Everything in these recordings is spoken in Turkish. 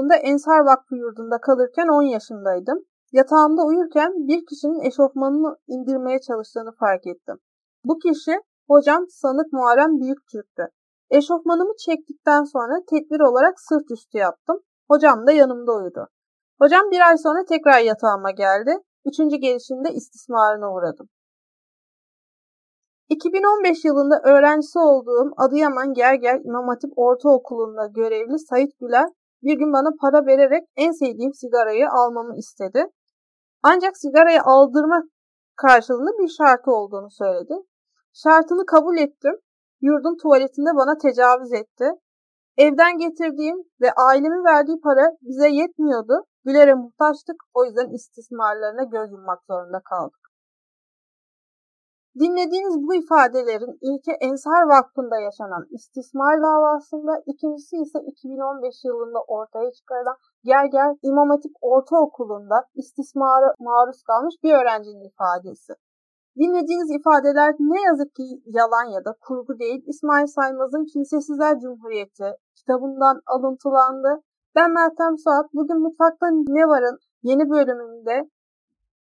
2012 yılında Ensar Vakfı yurdunda kalırken 10 yaşındaydım. Yatağımda uyurken bir kişinin eşofmanını indirmeye çalıştığını fark ettim. Bu kişi hocam sanık Muharrem Büyüktürk'tü. Eşofmanımı çektikten sonra tedbir olarak sırt üstü yaptım. Hocam da yanımda uyudu. Hocam bir ay sonra tekrar yatağıma geldi. Üçüncü gelişinde istismarına uğradım. 2015 yılında öğrencisi olduğum Adıyaman Gerger İmam Hatip Ortaokulu'nda görevli Sait Güler bir gün bana para vererek en sevdiğim sigarayı almamı istedi. Ancak sigarayı aldırma karşılığında bir şartı olduğunu söyledi. Şartını kabul ettim. Yurdun tuvaletinde bana tecavüz etti. Evden getirdiğim ve ailemin verdiği para bize yetmiyordu. Güler'e muhtaçtık. O yüzden istismarlarına göz yummak zorunda kaldık. Dinlediğiniz bu ifadelerin ilki Ensar Vakfı'nda yaşanan istismar davasında, ikincisi ise 2015 yılında ortaya çıkarılan Gerger İmam Hatip Ortaokulu'nda istismara maruz kalmış bir öğrencinin ifadesi. Dinlediğiniz ifadeler ne yazık ki yalan ya da kurgu değil. İsmail Saymaz'ın Kimsesizler Cumhuriyeti kitabından alıntılandı. Ben Meltem Suat. Bugün Mutfakta Ne Var'ın yeni bölümünde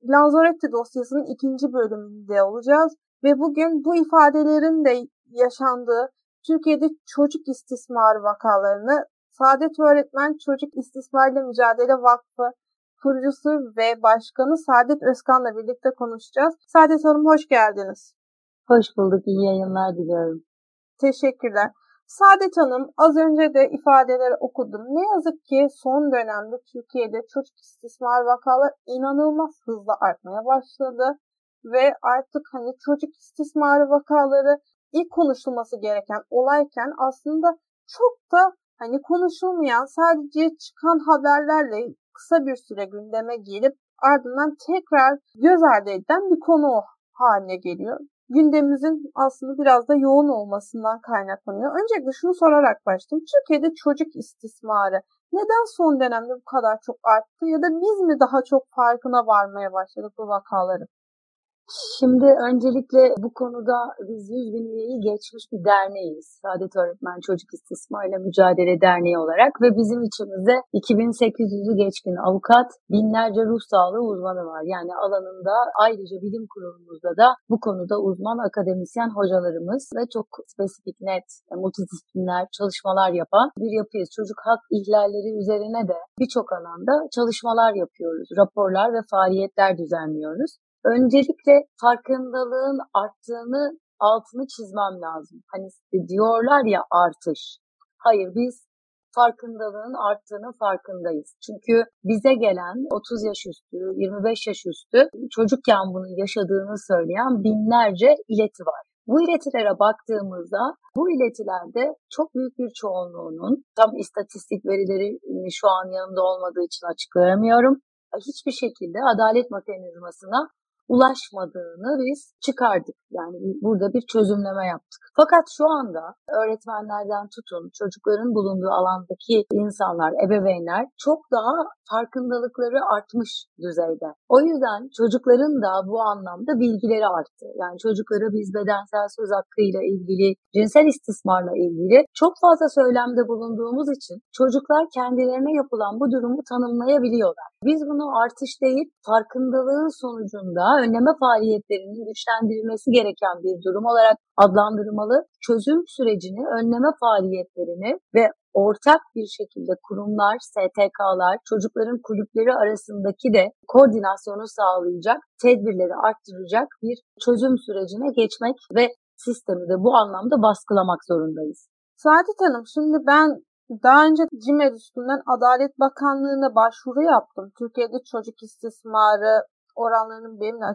Lanzarote dosyasının ikinci bölümünde olacağız ve bugün bu ifadelerin de yaşandığı Türkiye'de çocuk istismarı vakalarını Saadet Öğretmen Çocuk İstismarla Mücadele Vakfı kurucusu ve başkanı Saadet Özkan'la birlikte konuşacağız. Saadet Hanım hoş geldiniz. Hoş bulduk. İyi yayınlar diliyorum. Teşekkürler. Saadet Hanım az önce de ifadeleri okudum. Ne yazık ki son dönemde Türkiye'de çocuk istismar vakaları inanılmaz hızla artmaya başladı. Ve artık hani çocuk istismarı vakaları ilk konuşulması gereken olayken aslında çok da hani konuşulmayan sadece çıkan haberlerle kısa bir süre gündeme gelip ardından tekrar göz ardı edilen bir konu haline geliyor gündemimizin aslında biraz da yoğun olmasından kaynaklanıyor. Öncelikle şunu sorarak başlayayım. Türkiye'de çocuk istismarı neden son dönemde bu kadar çok arttı ya da biz mi daha çok farkına varmaya başladık bu vakaların? Şimdi öncelikle bu konuda biz 100 bin üyeyi geçmiş bir derneğiz. Saadet Öğretmen Çocuk İstismarıyla Mücadele Derneği olarak ve bizim içimizde 2800'ü geçkin avukat, binlerce ruh sağlığı uzmanı var. Yani alanında ayrıca bilim kurulumuzda da bu konuda uzman akademisyen hocalarımız ve çok spesifik, net, multidisipliner çalışmalar yapan bir yapıyız. Çocuk hak ihlalleri üzerine de birçok alanda çalışmalar yapıyoruz. Raporlar ve faaliyetler düzenliyoruz. Öncelikle farkındalığın arttığını altını çizmem lazım. Hani diyorlar ya artış. Hayır biz farkındalığın arttığını farkındayız. Çünkü bize gelen 30 yaş üstü, 25 yaş üstü çocukken bunu yaşadığını söyleyen binlerce ileti var. Bu iletilere baktığımızda bu iletilerde çok büyük bir çoğunluğunun tam istatistik verileri şu an yanımda olmadığı için açıklayamıyorum. Hiçbir şekilde adalet mekanizmasına ulaşmadığını biz çıkardık. Yani burada bir çözümleme yaptık. Fakat şu anda öğretmenlerden tutun çocukların bulunduğu alandaki insanlar, ebeveynler çok daha farkındalıkları artmış düzeyde. O yüzden çocukların da bu anlamda bilgileri arttı. Yani çocuklara biz bedensel söz hakkıyla ilgili, cinsel istismarla ilgili çok fazla söylemde bulunduğumuz için çocuklar kendilerine yapılan bu durumu tanımlayabiliyorlar. Biz bunu artış değil, farkındalığın sonucunda önleme faaliyetlerinin güçlendirilmesi gereken bir durum olarak adlandırmalı. Çözüm sürecini, önleme faaliyetlerini ve ortak bir şekilde kurumlar, STK'lar, çocukların kulüpleri arasındaki de koordinasyonu sağlayacak, tedbirleri arttıracak bir çözüm sürecine geçmek ve sistemi de bu anlamda baskılamak zorundayız. Saadet Hanım şimdi ben daha önce CİMER üstünden Adalet Bakanlığı'na başvuru yaptım. Türkiye'de çocuk istismarı oranlarının benimle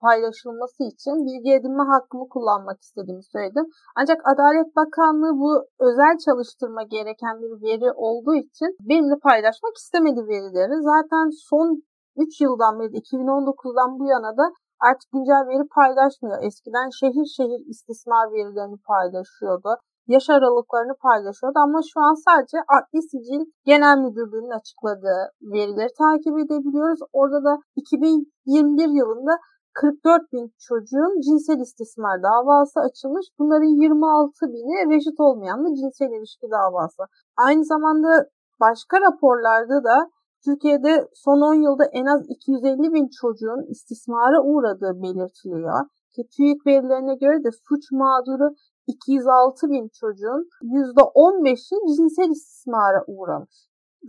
paylaşılması için bilgi edinme hakkımı kullanmak istediğimi söyledim. Ancak Adalet Bakanlığı bu özel çalıştırma gereken bir veri olduğu için benimle paylaşmak istemedi verileri. Zaten son 3 yıldan beri 2019'dan bu yana da artık güncel veri paylaşmıyor. Eskiden şehir şehir istismar verilerini paylaşıyordu yaş aralıklarını paylaşıyordu ama şu an sadece Adli Sicil Genel Müdürlüğü'nün açıkladığı verileri takip edebiliyoruz. Orada da 2021 yılında 44 bin çocuğun cinsel istismar davası açılmış. Bunların 26 bini reşit olmayan da cinsel ilişki davası. Aynı zamanda başka raporlarda da Türkiye'de son 10 yılda en az 250 bin çocuğun istismara uğradığı belirtiliyor. Ki TÜİK verilerine göre de suç mağduru 206 bin çocuğun %15'i cinsel istismara uğramış.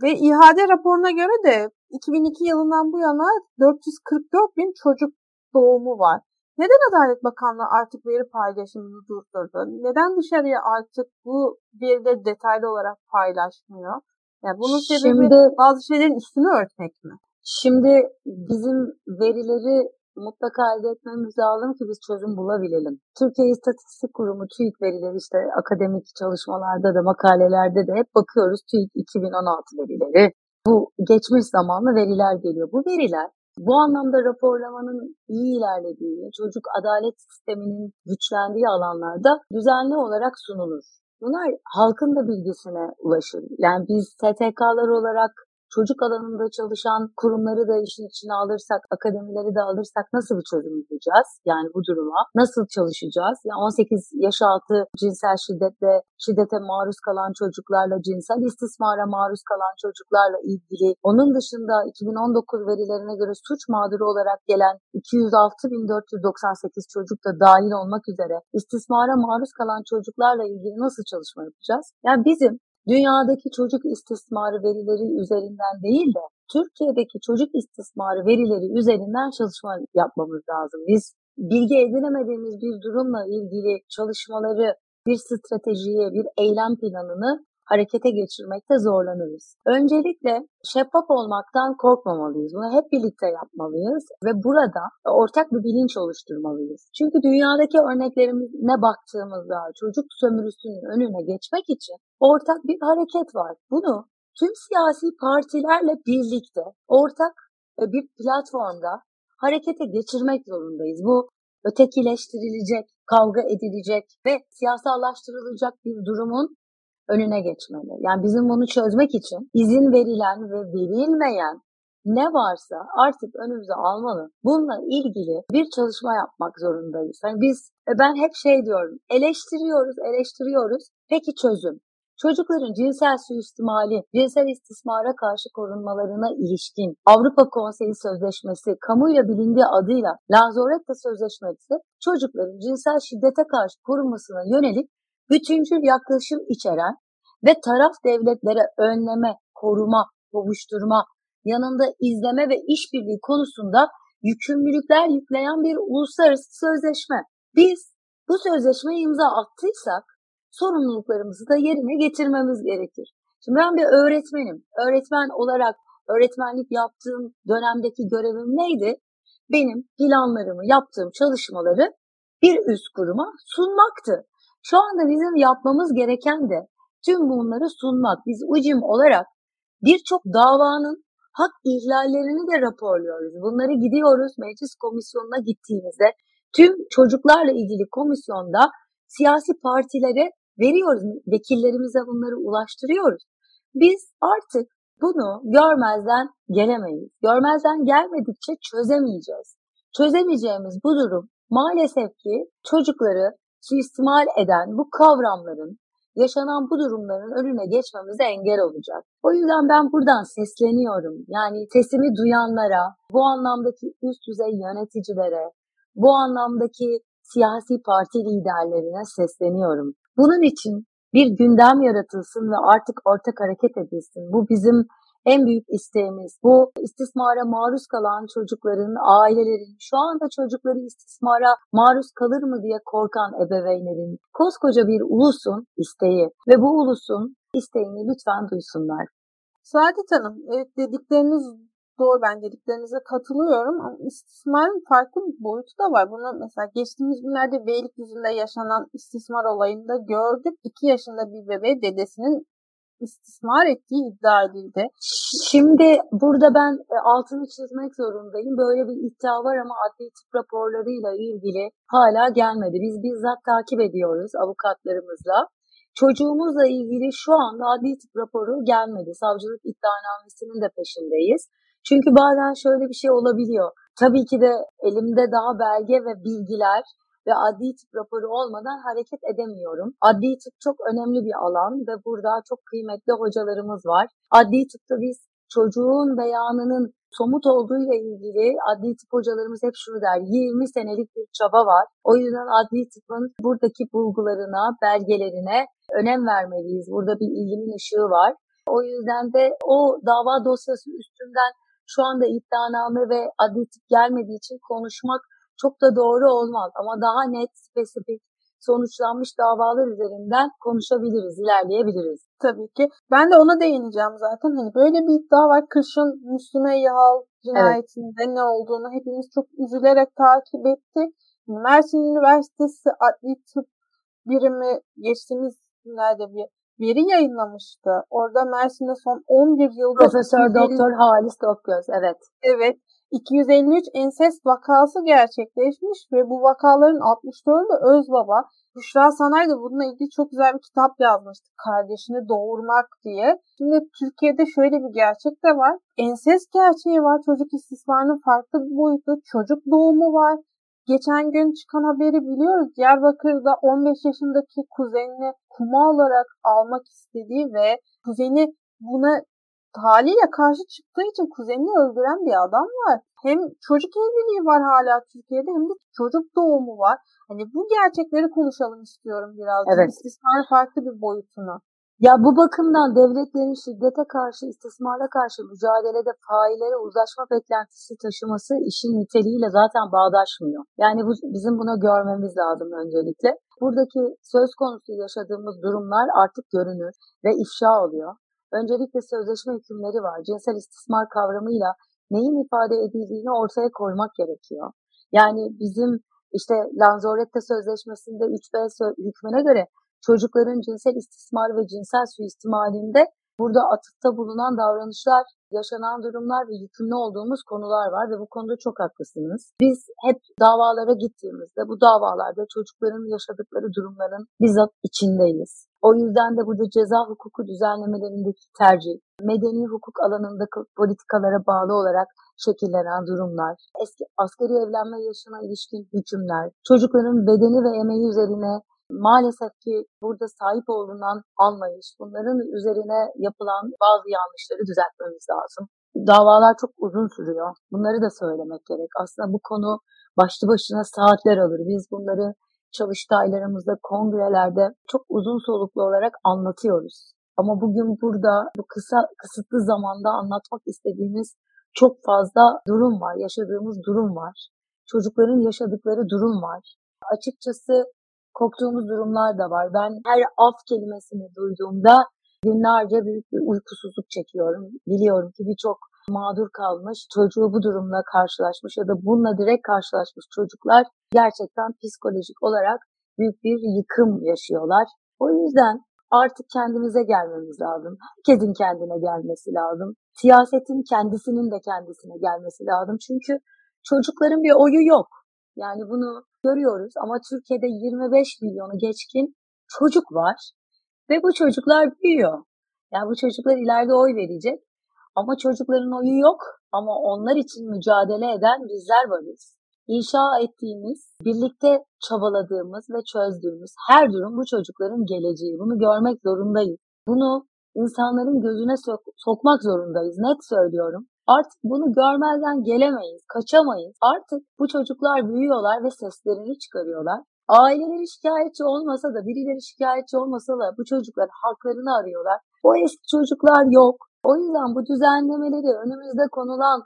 Ve İHAD raporuna göre de 2002 yılından bu yana 444 bin çocuk doğumu var. Neden Adalet Bakanlığı artık veri paylaşımını durdurdu? Neden dışarıya artık bu verileri detaylı olarak paylaşmıyor? Yani bunun sebebi şimdi, bazı şeylerin üstünü örtmek mi? Şimdi bizim verileri mutlaka elde etmemiz lazım ki biz çözüm bulabilelim. Türkiye İstatistik Kurumu TÜİK verileri işte akademik çalışmalarda da makalelerde de hep bakıyoruz TÜİK 2016 verileri. Bu geçmiş zamanlı veriler geliyor. Bu veriler bu anlamda raporlamanın iyi ilerlediğini, çocuk adalet sisteminin güçlendiği alanlarda düzenli olarak sunulur. Bunlar halkın da bilgisine ulaşır. Yani biz STK'lar olarak çocuk alanında çalışan kurumları da işin içine alırsak, akademileri de alırsak nasıl bir çözüm bulacağız? Yani bu duruma nasıl çalışacağız? Yani 18 yaş altı cinsel şiddetle, şiddete maruz kalan çocuklarla, cinsel istismara maruz kalan çocuklarla ilgili, onun dışında 2019 verilerine göre suç mağduru olarak gelen 206.498 çocuk da dahil olmak üzere istismara maruz kalan çocuklarla ilgili nasıl çalışma yapacağız? Yani bizim dünyadaki çocuk istismarı verileri üzerinden değil de Türkiye'deki çocuk istismarı verileri üzerinden çalışma yapmamız lazım. Biz bilgi edinemediğimiz bir durumla ilgili çalışmaları, bir stratejiye, bir eylem planını harekete geçirmekte zorlanırız. Öncelikle şeffaf olmaktan korkmamalıyız. Bunu hep birlikte yapmalıyız ve burada ortak bir bilinç oluşturmalıyız. Çünkü dünyadaki örneklerine baktığımızda çocuk sömürüsünün önüne geçmek için ortak bir hareket var. Bunu tüm siyasi partilerle birlikte ortak e, bir platformda harekete geçirmek zorundayız. Bu ötekileştirilecek, kavga edilecek ve siyasallaştırılacak bir durumun önüne geçmeli. Yani bizim bunu çözmek için izin verilen ve verilmeyen ne varsa artık önümüze almalı. Bununla ilgili bir çalışma yapmak zorundayız. Yani biz e, ben hep şey diyorum. Eleştiriyoruz, eleştiriyoruz. Peki çözüm? Çocukların cinsel suistimali, cinsel istismara karşı korunmalarına ilişkin Avrupa Konseyi Sözleşmesi, kamuyla bilindiği adıyla Lazoretta Sözleşmesi, çocukların cinsel şiddete karşı korunmasına yönelik bütüncül yaklaşım içeren ve taraf devletlere önleme, koruma, kovuşturma, yanında izleme ve işbirliği konusunda yükümlülükler yükleyen bir uluslararası sözleşme. Biz bu sözleşmeye imza attıysak sorumluluklarımızı da yerine getirmemiz gerekir. Şimdi ben bir öğretmenim. Öğretmen olarak öğretmenlik yaptığım dönemdeki görevim neydi? Benim planlarımı, yaptığım çalışmaları bir üst kuruma sunmaktı. Şu anda bizim yapmamız gereken de tüm bunları sunmak. Biz UCIM olarak birçok davanın hak ihlallerini de raporluyoruz. Bunları gidiyoruz meclis komisyonuna gittiğimizde tüm çocuklarla ilgili komisyonda siyasi partilere veriyoruz. Vekillerimize bunları ulaştırıyoruz. Biz artık bunu görmezden gelemeyiz. Görmezden gelmedikçe çözemeyeceğiz. Çözemeyeceğimiz bu durum maalesef ki çocukları suistimal eden bu kavramların yaşanan bu durumların önüne geçmemize engel olacak. O yüzden ben buradan sesleniyorum. Yani sesimi duyanlara, bu anlamdaki üst düzey yöneticilere, bu anlamdaki siyasi parti liderlerine sesleniyorum. Bunun için bir gündem yaratılsın ve artık ortak hareket edilsin. Bu bizim en büyük isteğimiz bu istismara maruz kalan çocukların, ailelerin, şu anda çocukları istismara maruz kalır mı diye korkan ebeveynlerin, koskoca bir ulusun isteği ve bu ulusun isteğini lütfen duysunlar. Saadet Hanım, evet dedikleriniz doğru ben dediklerinize katılıyorum ama istismarın farklı bir boyutu da var. Bunu mesela geçtiğimiz günlerde Beylikdüzü'nde yaşanan istismar olayında gördük. 2 yaşında bir bebeği dedesinin istismar ettiği iddia edildi. Şimdi burada ben e, altını çizmek zorundayım. Böyle bir iddia var ama adli tıp raporlarıyla ilgili hala gelmedi. Biz bizzat takip ediyoruz avukatlarımızla. Çocuğumuzla ilgili şu anda adli tıp raporu gelmedi. Savcılık iddianamesinin de peşindeyiz. Çünkü bazen şöyle bir şey olabiliyor. Tabii ki de elimde daha belge ve bilgiler ve adli tıp raporu olmadan hareket edemiyorum. Adli tıp çok önemli bir alan ve burada çok kıymetli hocalarımız var. Adli tıpta biz çocuğun beyanının somut olduğuyla ilgili adli tıp hocalarımız hep şunu der. 20 senelik bir çaba var. O yüzden adli tıpın buradaki bulgularına, belgelerine önem vermeliyiz. Burada bir ilginin ışığı var. O yüzden de o dava dosyası üstünden şu anda iddianame ve adli tıp gelmediği için konuşmak çok da doğru olmaz. Ama daha net, spesifik, sonuçlanmış davalar üzerinden konuşabiliriz, ilerleyebiliriz. Tabii ki. Ben de ona değineceğim zaten. Hani böyle bir iddia var. Kışın Müslüme Yahal cinayetinde evet. ne olduğunu hepimiz çok üzülerek takip ettik. Mersin Üniversitesi Adli Tıp Birimi geçtiğimiz günlerde bir veri yayınlamıştı. Orada Mersin'de son 11 yılda... Profesör Doktor Halis Dokgöz, evet. Evet. 253 ensest vakası gerçekleşmiş ve bu vakaların 64'ü de öz baba. Büşra Sanay da bununla ilgili çok güzel bir kitap yazmıştı. Kardeşini doğurmak diye. Şimdi Türkiye'de şöyle bir gerçek de var. Ensest gerçeği var. Çocuk istismarının farklı bir boyutu. Çocuk doğumu var. Geçen gün çıkan haberi biliyoruz. Diyarbakır'da 15 yaşındaki kuzenini kuma olarak almak istediği ve kuzeni buna haliyle karşı çıktığı için kuzenini öldüren bir adam var. Hem çocuk evliliği var hala Türkiye'de hem de çocuk doğumu var. Hani bu gerçekleri konuşalım istiyorum biraz. Evet. İstismarın farklı bir boyutunu. Ya bu bakımdan devletlerin şiddete karşı, istismara karşı mücadelede faillere uzlaşma beklentisi taşıması işin niteliğiyle zaten bağdaşmıyor. Yani bu, bizim buna görmemiz lazım öncelikle. Buradaki söz konusu yaşadığımız durumlar artık görünür ve ifşa oluyor. Öncelikle sözleşme hükümleri var. Cinsel istismar kavramıyla neyin ifade edildiğini ortaya koymak gerekiyor. Yani bizim işte Lanzarote Sözleşmesi'nde 3B hükmüne göre çocukların cinsel istismar ve cinsel suistimalinde burada atıfta bulunan davranışlar, yaşanan durumlar ve yükümlü olduğumuz konular var ve bu konuda çok haklısınız. Biz hep davalara gittiğimizde bu davalarda çocukların yaşadıkları durumların bizzat içindeyiz. O yüzden de burada ceza hukuku düzenlemelerindeki tercih, medeni hukuk alanındaki politikalara bağlı olarak şekillenen durumlar, eski askeri evlenme yaşına ilişkin hükümler, çocukların bedeni ve emeği üzerine maalesef ki burada sahip olunan anlayış, bunların üzerine yapılan bazı yanlışları düzeltmemiz lazım. Davalar çok uzun sürüyor. Bunları da söylemek gerek. Aslında bu konu başlı başına saatler alır. Biz bunları çalıştaylarımızda, kongrelerde çok uzun soluklu olarak anlatıyoruz. Ama bugün burada bu kısa kısıtlı zamanda anlatmak istediğimiz çok fazla durum var, yaşadığımız durum var. Çocukların yaşadıkları durum var. Açıkçası korktuğumuz durumlar da var. Ben her af kelimesini duyduğumda günlerce büyük bir uykusuzluk çekiyorum. Biliyorum ki birçok mağdur kalmış, çocuğu bu durumla karşılaşmış ya da bununla direkt karşılaşmış çocuklar gerçekten psikolojik olarak büyük bir yıkım yaşıyorlar. O yüzden artık kendimize gelmemiz lazım. Herkesin kendine gelmesi lazım. Siyasetin kendisinin de kendisine gelmesi lazım. Çünkü çocukların bir oyu yok. Yani bunu görüyoruz ama Türkiye'de 25 milyonu geçkin çocuk var ve bu çocuklar büyüyor. Yani bu çocuklar ileride oy verecek ama çocukların oyu yok ama onlar için mücadele eden bizler varız. İnşa ettiğimiz, birlikte çabaladığımız ve çözdüğümüz her durum bu çocukların geleceği. Bunu görmek zorundayız. Bunu insanların gözüne sok- sokmak zorundayız. Net söylüyorum. Artık bunu görmezden gelemeyiz, kaçamayız. Artık bu çocuklar büyüyorlar ve seslerini çıkarıyorlar. Aileleri şikayetçi olmasa da, birileri şikayetçi olmasa da bu çocuklar haklarını arıyorlar. O eski çocuklar yok. O yüzden bu düzenlemeleri önümüzde konulan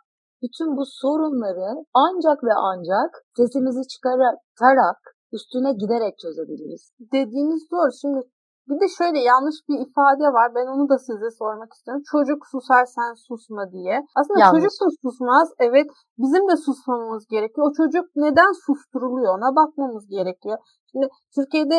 bütün bu sorunları ancak ve ancak sesimizi çıkararak üstüne giderek çözebiliriz. Dediğiniz doğru. Şimdi bir de şöyle yanlış bir ifade var. Ben onu da size sormak istiyorum. Çocuk susar sen susma diye. Aslında yanlış. çocuk da susmaz. Evet bizim de susmamız gerekiyor. O çocuk neden susturuluyor ona bakmamız gerekiyor. Şimdi Türkiye'de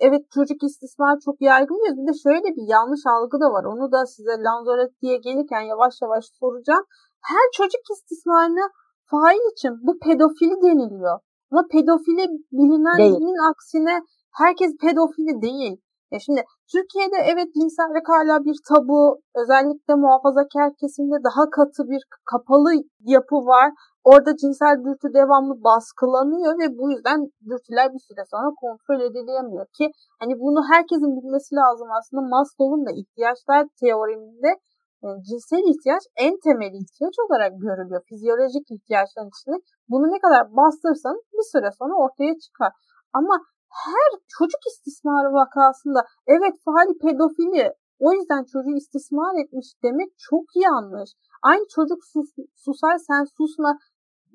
evet çocuk istismar çok yaygın. Bir de şöyle bir yanlış algı da var. Onu da size Lanzarote diye gelirken yavaş yavaş soracağım. Her çocuk istismarına fail için bu pedofili deniliyor. Ama pedofili bilinenin aksine herkes pedofili değil. Ya şimdi Türkiye'de evet cinsellik hala bir tabu, özellikle muhafazakar kesimde daha katı bir kapalı yapı var. orada cinsel dürtü devamlı baskılanıyor ve bu yüzden dürtüler bir süre sonra kontrol edilemiyor ki hani bunu herkesin bilmesi lazım aslında Maslow'un da ihtiyaçlar teoreminde yani cinsel ihtiyaç en temel ihtiyaç olarak görülüyor. Fizyolojik ihtiyaçların içinde bunu ne kadar bastırsanız bir süre sonra ortaya çıkar. Ama her çocuk istismarı vakasında evet faali pedofili o yüzden çocuğu istismar etmiş demek çok yanlış. Aynı çocuk sus, susar sen susma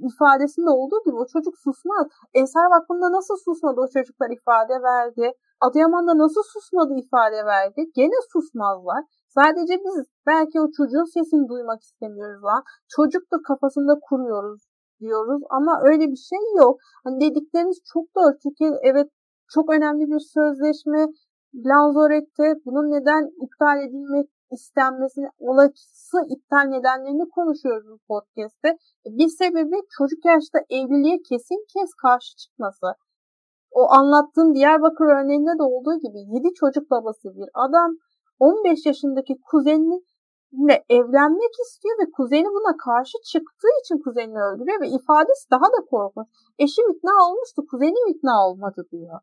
ifadesinde olduğu gibi o çocuk susmaz. Ensar Vakfı'nda nasıl susmadı o çocuklar ifade verdi. Adıyaman'da nasıl susmadı ifade verdi. Gene susmazlar. Sadece biz belki o çocuğun sesini duymak istemiyoruz lan. Çocuk da kafasında kuruyoruz diyoruz ama öyle bir şey yok. Hani dedikleriniz çok doğru. Türkiye evet çok önemli bir sözleşme. Lanzarote bunun neden iptal edilmek istenmesini, olası iptal nedenlerini konuşuyoruz bu podcast'te. Bir sebebi çocuk yaşta evliliğe kesin kes karşı çıkması. O anlattığım Diyarbakır örneğinde de olduğu gibi 7 çocuk babası bir adam 15 yaşındaki kuzenini evlenmek istiyor ve kuzeni buna karşı çıktığı için kuzenini öldürüyor ve ifadesi daha da korkunç. Eşim ikna olmuştu, kuzenim ikna olmadı diyor.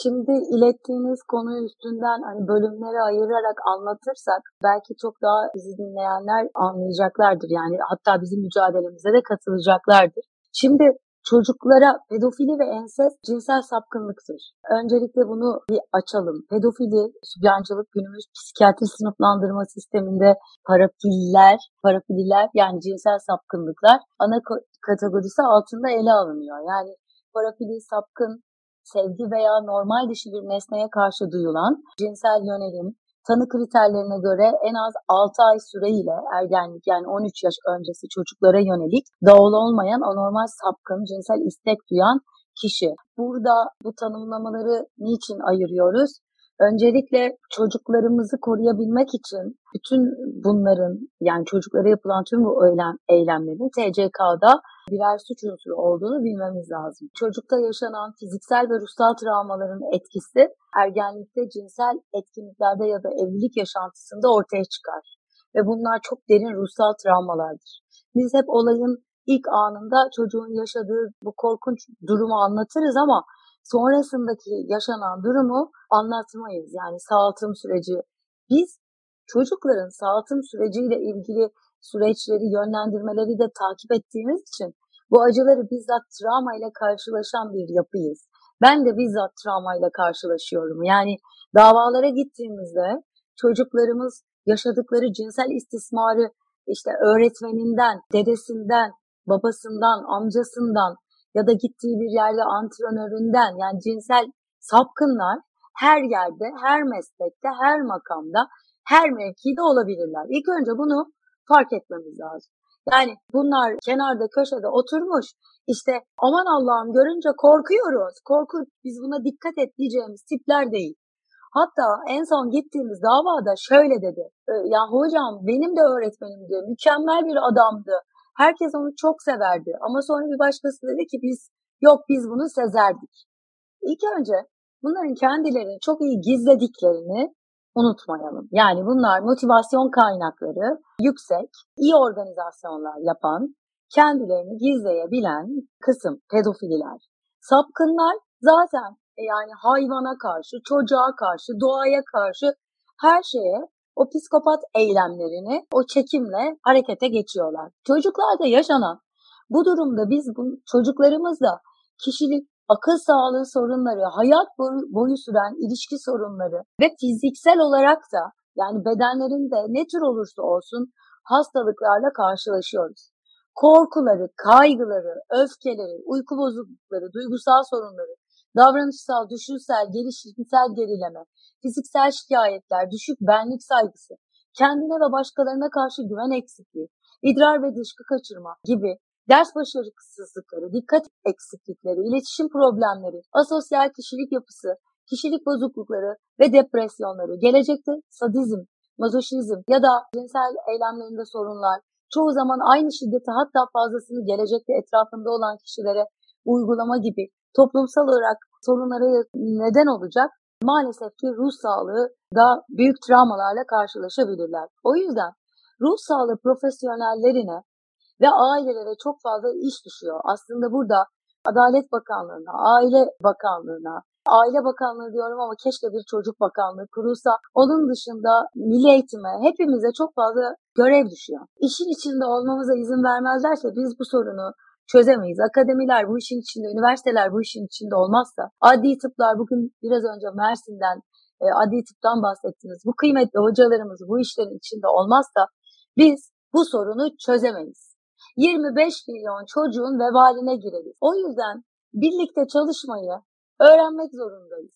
Şimdi ilettiğiniz konu üstünden hani bölümlere ayırarak anlatırsak belki çok daha bizi dinleyenler anlayacaklardır. Yani hatta bizim mücadelemize de katılacaklardır. Şimdi çocuklara pedofili ve ensest cinsel sapkınlıktır. Öncelikle bunu bir açalım. Pedofili, sübyancılık günümüz psikiyatri sınıflandırma sisteminde parafiller, parafililer yani cinsel sapkınlıklar ana kategorisi altında ele alınıyor. Yani parafili, sapkın, sevgi veya normal dışı bir nesneye karşı duyulan cinsel yönelim, tanı kriterlerine göre en az 6 ay süreyle ergenlik yani 13 yaş öncesi çocuklara yönelik doğal olmayan anormal sapkın cinsel istek duyan kişi. Burada bu tanımlamaları niçin ayırıyoruz? Öncelikle çocuklarımızı koruyabilmek için bütün bunların yani çocuklara yapılan tüm bu eylem, eylemlerin TCK'da birer suç unsuru olduğunu bilmemiz lazım. Çocukta yaşanan fiziksel ve ruhsal travmaların etkisi ergenlikte cinsel etkinliklerde ya da evlilik yaşantısında ortaya çıkar. Ve bunlar çok derin ruhsal travmalardır. Biz hep olayın ilk anında çocuğun yaşadığı bu korkunç durumu anlatırız ama sonrasındaki yaşanan durumu anlatmayız. Yani sağaltım süreci. Biz çocukların sağaltım süreciyle ilgili süreçleri, yönlendirmeleri de takip ettiğimiz için bu acıları bizzat travma ile karşılaşan bir yapıyız. Ben de bizzat travmayla karşılaşıyorum. Yani davalara gittiğimizde çocuklarımız yaşadıkları cinsel istismarı işte öğretmeninden, dedesinden, babasından, amcasından ya da gittiği bir yerde antrenöründen yani cinsel sapkınlar her yerde, her meslekte, her makamda, her mevkide olabilirler. İlk önce bunu fark etmemiz lazım. Yani bunlar kenarda köşede oturmuş işte aman Allah'ım görünce korkuyoruz. Korku biz buna dikkat et diyeceğimiz tipler değil. Hatta en son gittiğimiz davada şöyle dedi. E, ya hocam benim de öğretmenimdi. Mükemmel bir adamdı. Herkes onu çok severdi. Ama sonra bir başkası dedi ki biz yok biz bunu sezerdik. İlk önce bunların kendilerini çok iyi gizlediklerini unutmayalım. Yani bunlar motivasyon kaynakları yüksek, iyi organizasyonlar yapan, kendilerini gizleyebilen kısım pedofililer. Sapkınlar zaten e, yani hayvana karşı, çocuğa karşı, doğaya karşı her şeye o psikopat eylemlerini o çekimle harekete geçiyorlar. Çocuklarda yaşanan bu durumda biz bu çocuklarımızla kişilik akıl sağlığı sorunları, hayat boyu süren ilişki sorunları ve fiziksel olarak da yani bedenlerinde ne tür olursa olsun hastalıklarla karşılaşıyoruz. Korkuları, kaygıları, öfkeleri, uyku bozuklukları, duygusal sorunları, davranışsal, düşünsel, gelişimsel gerileme, fiziksel şikayetler, düşük benlik saygısı, kendine ve başkalarına karşı güven eksikliği, idrar ve dışkı kaçırma gibi ders başarısızlıkları, dikkat eksiklikleri, iletişim problemleri, asosyal kişilik yapısı, kişilik bozuklukları ve depresyonları, gelecekte sadizm, mazoşizm ya da cinsel eylemlerinde sorunlar, çoğu zaman aynı şiddeti hatta fazlasını gelecekte etrafında olan kişilere uygulama gibi toplumsal olarak sorunlara neden olacak maalesef ki ruh sağlığı da büyük travmalarla karşılaşabilirler. O yüzden ruh sağlığı profesyonellerine ve ailelere çok fazla iş düşüyor. Aslında burada Adalet Bakanlığı'na, Aile Bakanlığı'na, Aile Bakanlığı diyorum ama keşke bir çocuk bakanlığı kurulsa. Onun dışında milli eğitime hepimize çok fazla görev düşüyor. İşin içinde olmamıza izin vermezlerse biz bu sorunu çözemeyiz. Akademiler bu işin içinde, üniversiteler bu işin içinde olmazsa, adli tıplar bugün biraz önce Mersin'den e, adli tıptan bahsettiniz. Bu kıymetli hocalarımız bu işlerin içinde olmazsa biz bu sorunu çözemeyiz. 25 milyon çocuğun vebaline gireriz. O yüzden birlikte çalışmayı öğrenmek zorundayız.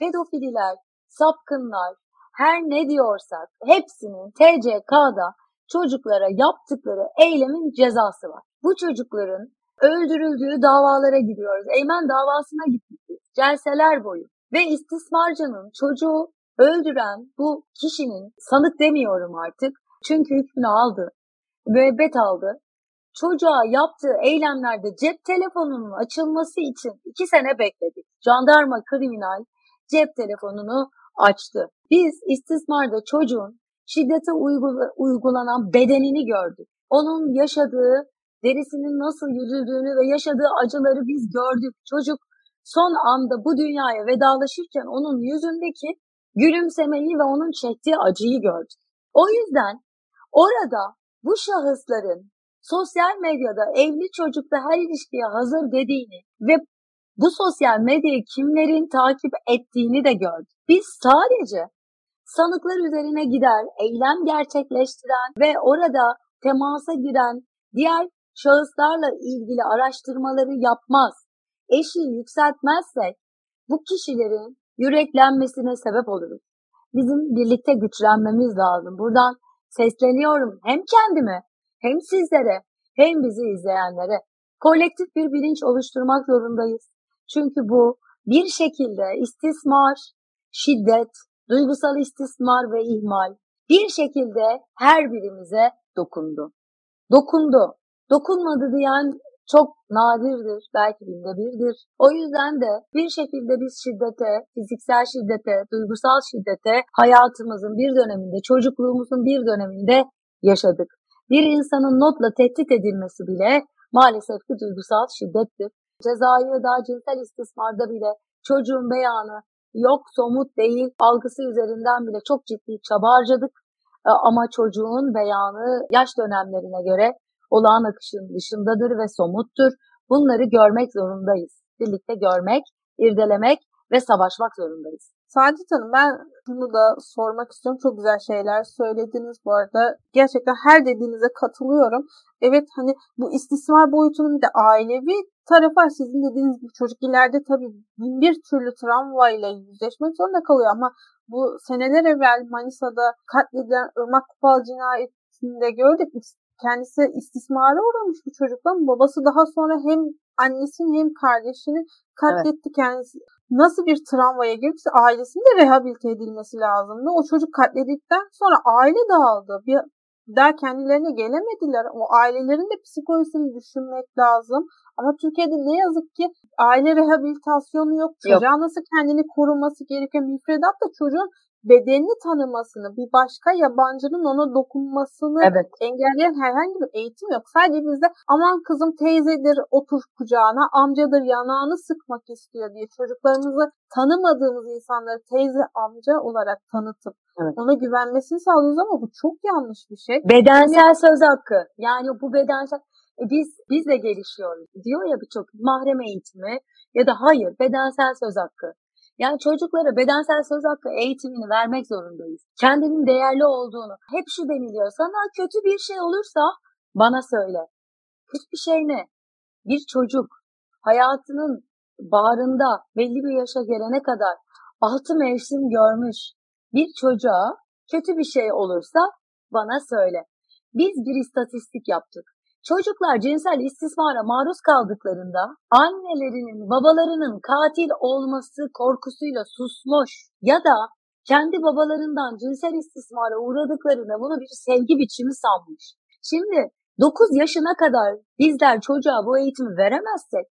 Pedofililer, sapkınlar, her ne diyorsak hepsinin TCK'da çocuklara yaptıkları eylemin cezası var. Bu çocukların öldürüldüğü davalara gidiyoruz. Eymen davasına gittik. Celseler boyu. Ve istismarcının çocuğu öldüren bu kişinin sanık demiyorum artık. Çünkü hükmünü aldı. Müebbet aldı. Çocuğa yaptığı eylemlerde cep telefonunun açılması için iki sene bekledik. Jandarma kriminal cep telefonunu açtı. Biz istismarda çocuğun şiddete uygulanan bedenini gördük. Onun yaşadığı derisinin nasıl yüzüldüğünü ve yaşadığı acıları biz gördük. Çocuk son anda bu dünyaya vedalaşırken onun yüzündeki gülümsemeyi ve onun çektiği acıyı gördük. O yüzden orada bu şahısların sosyal medyada evli çocukla her ilişkiye hazır dediğini ve bu sosyal medyayı kimlerin takip ettiğini de gördük. Biz sadece sanıklar üzerine gider, eylem gerçekleştiren ve orada temasa giren diğer şahıslarla ilgili araştırmaları yapmaz, eşiği yükseltmezsek bu kişilerin yüreklenmesine sebep oluruz. Bizim birlikte güçlenmemiz lazım. Buradan sesleniyorum hem kendime hem sizlere hem bizi izleyenlere. Kolektif bir bilinç oluşturmak zorundayız. Çünkü bu bir şekilde istismar, şiddet, duygusal istismar ve ihmal bir şekilde her birimize dokundu. Dokundu. Dokunmadı diyen çok nadirdir, belki binde birdir. O yüzden de bir şekilde biz şiddete, fiziksel şiddete, duygusal şiddete hayatımızın bir döneminde, çocukluğumuzun bir döneminde yaşadık. Bir insanın notla tehdit edilmesi bile maalesef ki duygusal şiddettir. Cezayı da cinsel istismarda bile çocuğun beyanı yok somut değil algısı üzerinden bile çok ciddi çaba harcadık. E, ama çocuğun beyanı yaş dönemlerine göre olağan akışın dışındadır ve somuttur. Bunları görmek zorundayız. Birlikte görmek, irdelemek ve savaşmak zorundayız. Saadet Hanım ben bunu da sormak istiyorum. Çok güzel şeyler söylediniz bu arada. Gerçekten her dediğinize katılıyorum. Evet hani bu istismar boyutunun de ailevi tarafı. Sizin dediğiniz gibi çocuk ileride tabii bir türlü travmayla yüzleşmek zorunda kalıyor ama bu seneler evvel Manisa'da katledilen Irmak Kupal cinayetinde gördük kendisi istismara uğramış bir çocukla. Babası daha sonra hem annesini hem kardeşini katletti evet. kendisi. Nasıl bir travmaya girmişse ailesinin de rehabilite edilmesi lazımdı. O çocuk katledildikten sonra aile dağıldı. Bir daha kendilerine gelemediler. O ailelerin de psikolojisini düşünmek lazım. Ama Türkiye'de ne yazık ki aile rehabilitasyonu yok. Çocuğa yok. nasıl kendini koruması gerekiyor. Müfredat da çocuğun bedenini tanımasını, bir başka yabancının ona dokunmasını evet. engelleyen herhangi bir eğitim yok. Sadece bizde aman kızım teyzedir otur kucağına, amcadır yanağını sıkmak istiyor diye çocuklarımızı tanımadığımız insanları teyze amca olarak tanıtıp evet. ona güvenmesini sağlıyoruz ama bu çok yanlış bir şey. Bedensel yani, söz hakkı. Yani bu bedensel e biz biz de gelişiyoruz. Diyor ya birçok mahrem eğitimi ya da hayır bedensel söz hakkı. Yani çocuklara bedensel söz hakkı eğitimini vermek zorundayız. Kendinin değerli olduğunu. Hep şu deniliyor. Sana kötü bir şey olursa bana söyle. Kötü bir şey ne? Bir çocuk hayatının bağrında belli bir yaşa gelene kadar altı mevsim görmüş bir çocuğa kötü bir şey olursa bana söyle. Biz bir istatistik yaptık. Çocuklar cinsel istismara maruz kaldıklarında annelerinin, babalarının katil olması korkusuyla susmuş ya da kendi babalarından cinsel istismara uğradıklarında bunu bir sevgi biçimi sanmış. Şimdi 9 yaşına kadar bizler çocuğa bu eğitimi veremezsek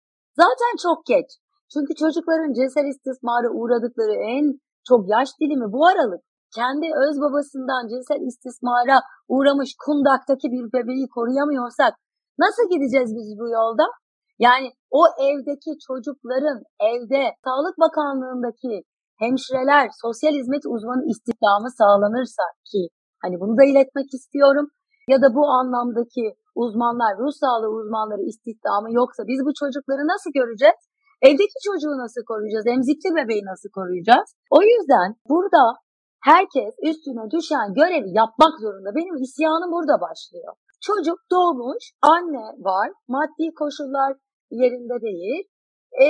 zaten çok geç. Çünkü çocukların cinsel istismara uğradıkları en çok yaş dilimi bu aralık kendi öz babasından cinsel istismara uğramış kundaktaki bir bebeği koruyamıyorsak Nasıl gideceğiz biz bu yolda? Yani o evdeki çocukların evde Sağlık Bakanlığı'ndaki hemşireler, sosyal hizmet uzmanı istihdamı sağlanırsa ki hani bunu da iletmek istiyorum ya da bu anlamdaki uzmanlar, ruh sağlığı uzmanları istihdamı yoksa biz bu çocukları nasıl göreceğiz? Evdeki çocuğu nasıl koruyacağız? Emzikli bebeği nasıl koruyacağız? O yüzden burada herkes üstüne düşen görevi yapmak zorunda. Benim isyanım burada başlıyor. Çocuk doğmuş, anne var, maddi koşullar yerinde değil. E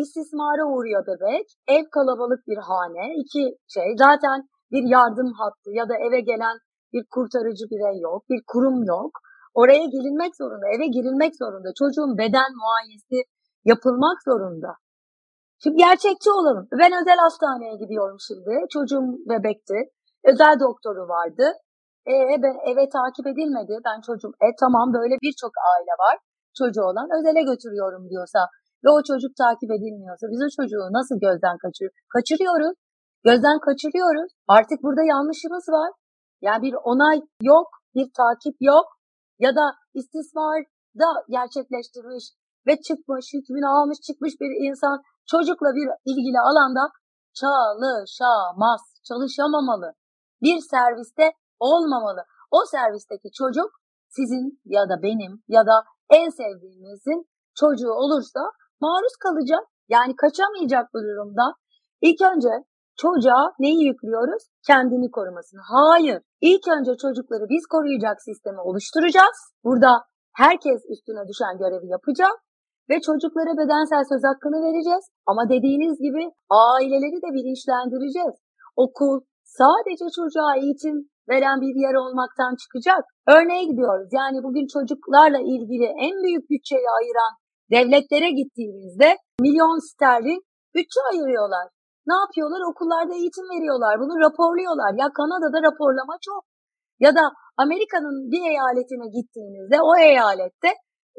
istismara uğruyor bebek. Ev kalabalık bir hane. iki şey. Zaten bir yardım hattı ya da eve gelen bir kurtarıcı birey yok. Bir kurum yok. Oraya gelinmek zorunda. Eve girilmek zorunda. Çocuğun beden muayenesi yapılmak zorunda. Şimdi gerçekçi olalım. Ben özel hastaneye gidiyorum şimdi. Çocuğum bebekti. Özel doktoru vardı. E, ben eve takip edilmedi. Ben çocuğum, e tamam böyle birçok aile var. Çocuğu olan özele götürüyorum diyorsa ve o çocuk takip edilmiyorsa biz o çocuğu nasıl gözden kaçır kaçırıyoruz? Gözden kaçırıyoruz. Artık burada yanlışımız var. Yani bir onay yok, bir takip yok ya da istismar da gerçekleştirmiş ve çıkmış, hükmünü almış çıkmış bir insan çocukla bir ilgili alanda çalışamaz, çalışamamalı. Bir serviste olmamalı. O servisteki çocuk sizin ya da benim ya da en sevdiğinizin çocuğu olursa maruz kalacak. Yani kaçamayacak bu durumda. İlk önce çocuğa neyi yüklüyoruz? Kendini korumasını. Hayır. İlk önce çocukları biz koruyacak sistemi oluşturacağız. Burada herkes üstüne düşen görevi yapacak ve çocuklara bedensel söz hakkını vereceğiz. Ama dediğiniz gibi aileleri de bilinçlendireceğiz. Okul sadece çocuğa eğitim veren bir yer olmaktan çıkacak. Örneğe gidiyoruz. Yani bugün çocuklarla ilgili en büyük bütçeyi ayıran devletlere gittiğimizde milyon sterlin bütçe ayırıyorlar. Ne yapıyorlar? Okullarda eğitim veriyorlar. Bunu raporluyorlar. Ya Kanada'da raporlama çok. Ya da Amerika'nın bir eyaletine gittiğinizde o eyalette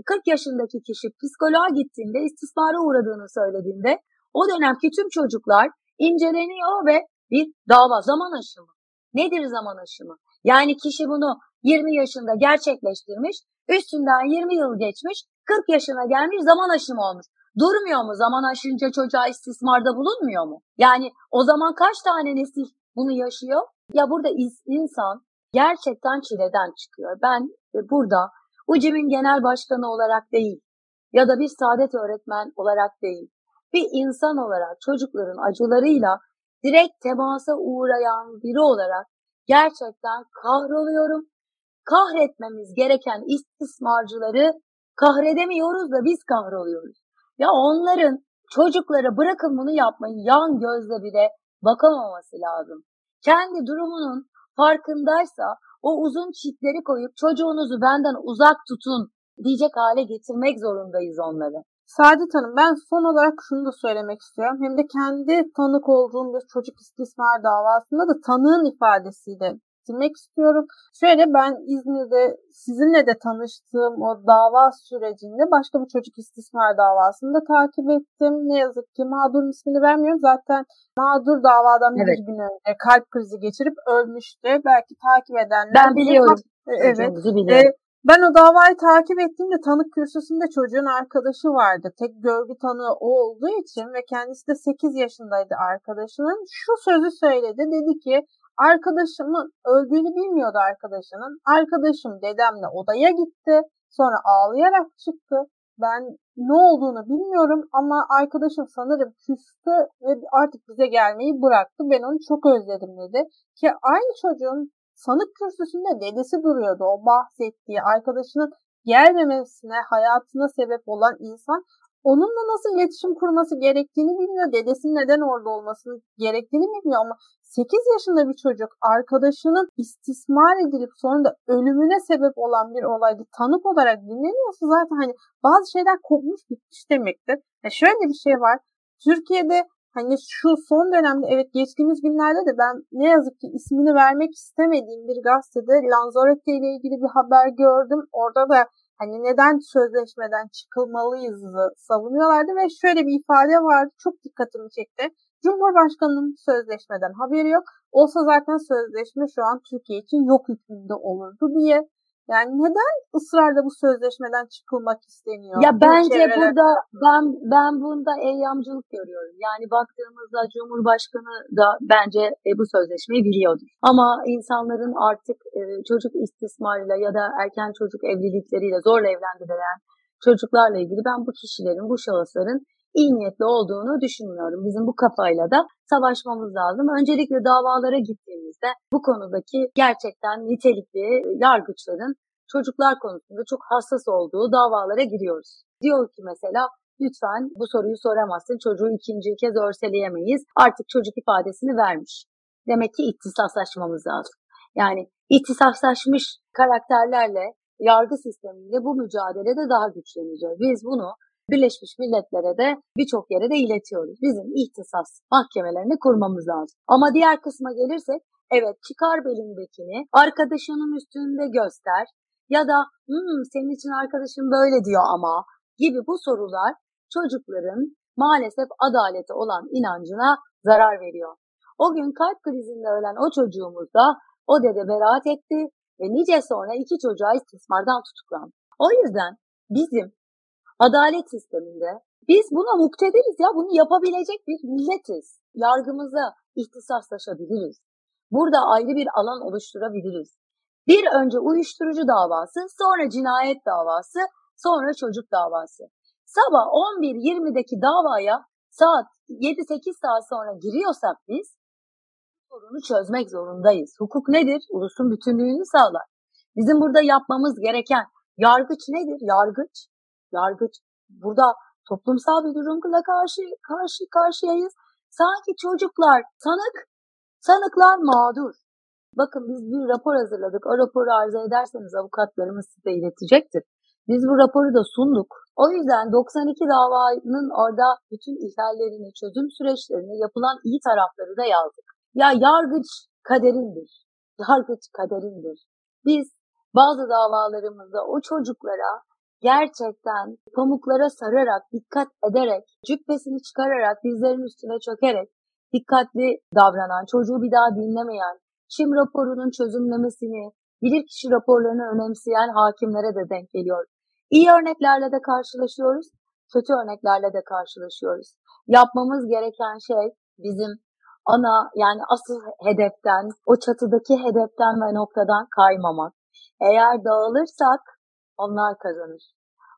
40 yaşındaki kişi psikoloğa gittiğinde istismara uğradığını söylediğinde o dönemki tüm çocuklar inceleniyor ve bir dava zaman aşımı. Nedir zaman aşımı? Yani kişi bunu 20 yaşında gerçekleştirmiş, üstünden 20 yıl geçmiş, 40 yaşına gelmiş zaman aşımı olmuş. Durmuyor mu? Zaman aşınca çocuğa istismarda bulunmuyor mu? Yani o zaman kaç tane nesil bunu yaşıyor? Ya burada insan gerçekten çileden çıkıyor. Ben e, burada UCİM'in genel başkanı olarak değil ya da bir saadet öğretmen olarak değil, bir insan olarak çocukların acılarıyla direkt temasa uğrayan biri olarak gerçekten kahroluyorum. Kahretmemiz gereken istismarcıları kahredemiyoruz da biz kahroluyoruz. Ya onların çocuklara bırakın bunu yapmayı yan gözle bile bakamaması lazım. Kendi durumunun farkındaysa o uzun çitleri koyup çocuğunuzu benden uzak tutun diyecek hale getirmek zorundayız onları. Saadet Hanım ben son olarak şunu da söylemek istiyorum. Hem de kendi tanık olduğum bir çocuk istismar davasında da tanığın ifadesiyle bitirmek istiyorum. Şöyle ben İzmir'de sizinle de tanıştığım o dava sürecinde başka bir çocuk istismar davasını da takip ettim. Ne yazık ki mağdurun ismini vermiyorum. Zaten mağdur davadan evet. bir gün önce kalp krizi geçirip ölmüştü. Belki takip edenler... Ben biliyorum. Evet. Biliyorum. Ben o davayı takip ettiğimde tanık kürsüsünde çocuğun arkadaşı vardı. Tek görgü tanığı o olduğu için ve kendisi de 8 yaşındaydı arkadaşının. Şu sözü söyledi. Dedi ki arkadaşımın öldüğünü bilmiyordu arkadaşının. Arkadaşım dedemle odaya gitti. Sonra ağlayarak çıktı. Ben ne olduğunu bilmiyorum ama arkadaşım sanırım küstü ve artık bize gelmeyi bıraktı. Ben onu çok özledim dedi. Ki aynı çocuğun sanık kürsüsünde dedesi duruyordu. O bahsettiği arkadaşının gelmemesine, hayatına sebep olan insan onunla nasıl iletişim kurması gerektiğini bilmiyor. Dedesinin neden orada olması gerektiğini bilmiyor ama 8 yaşında bir çocuk arkadaşının istismar edilip sonra da ölümüne sebep olan bir olaydı tanık olarak dinleniyorsa zaten hani bazı şeyler kopmuş bitmiş demektir. Ya şöyle bir şey var. Türkiye'de hani şu son dönemde evet geçtiğimiz günlerde de ben ne yazık ki ismini vermek istemediğim bir gazetede Lanzarote ile ilgili bir haber gördüm. Orada da hani neden sözleşmeden çıkılmalıyız savunuyorlardı ve şöyle bir ifade vardı çok dikkatimi çekti. Cumhurbaşkanının sözleşmeden haberi yok. Olsa zaten sözleşme şu an Türkiye için yok hükmünde olurdu diye. Yani neden ısrarla bu sözleşmeden çıkılmak isteniyor? Ya bence burada ben ben bunda eyyamcılık görüyorum. Yani baktığımızda Cumhurbaşkanı da bence e, bu sözleşmeyi biliyordur. Ama insanların artık e, çocuk istismarıyla ya da erken çocuk evlilikleriyle zorla evlendirilen çocuklarla ilgili ben bu kişilerin, bu şahısların iyi niyetli olduğunu düşünmüyorum. Bizim bu kafayla da savaşmamız lazım. Öncelikle davalara gittiğimizde bu konudaki gerçekten nitelikli yargıçların çocuklar konusunda çok hassas olduğu davalara giriyoruz. Diyor ki mesela lütfen bu soruyu soramazsın çocuğu ikinci kez örseleyemeyiz artık çocuk ifadesini vermiş. Demek ki ihtisaslaşmamız lazım. Yani ihtisaslaşmış karakterlerle yargı sistemiyle bu mücadelede daha güçleneceğiz. Biz bunu Birleşmiş Milletler'e de birçok yere de iletiyoruz. Bizim ihtisas mahkemelerini kurmamız lazım. Ama diğer kısma gelirsek evet çıkar belindekini arkadaşının üstünde göster ya da hmm, senin için arkadaşın böyle diyor ama gibi bu sorular çocukların maalesef adalete olan inancına zarar veriyor. O gün kalp krizinde ölen o çocuğumuz da o dede beraat etti ve nice sonra iki çocuğa istismardan tutuklandı. O yüzden bizim adalet sisteminde biz buna muktediriz ya bunu yapabilecek bir milletiz. Yargımıza ihtisaslaşabiliriz. Burada ayrı bir alan oluşturabiliriz. Bir önce uyuşturucu davası, sonra cinayet davası, sonra çocuk davası. Sabah 11.20'deki davaya saat 7-8 saat sonra giriyorsak biz sorunu çözmek zorundayız. Hukuk nedir? Ulusun bütünlüğünü sağlar. Bizim burada yapmamız gereken yargıç nedir? Yargıç yargıç. Burada toplumsal bir durumla karşı karşı karşıyayız. Sanki çocuklar sanık, sanıklar mağdur. Bakın biz bir rapor hazırladık. O raporu arzu ederseniz avukatlarımız size iletecektir. Biz bu raporu da sunduk. O yüzden 92 davanın orada bütün ihlallerini, çözüm süreçlerini, yapılan iyi tarafları da yazdık. Ya yargıç kaderindir. Yargıç kaderindir. Biz bazı davalarımızda o çocuklara gerçekten pamuklara sararak, dikkat ederek, cübbesini çıkararak, dizlerin üstüne çökerek, dikkatli davranan, çocuğu bir daha dinlemeyen, Çim raporunun çözümlemesini, bilirkişi raporlarını önemseyen hakimlere de denk geliyor. İyi örneklerle de karşılaşıyoruz, kötü örneklerle de karşılaşıyoruz. Yapmamız gereken şey bizim ana yani asıl hedeften, o çatıdaki hedeften ve noktadan kaymamak. Eğer dağılırsak onlar kazanır.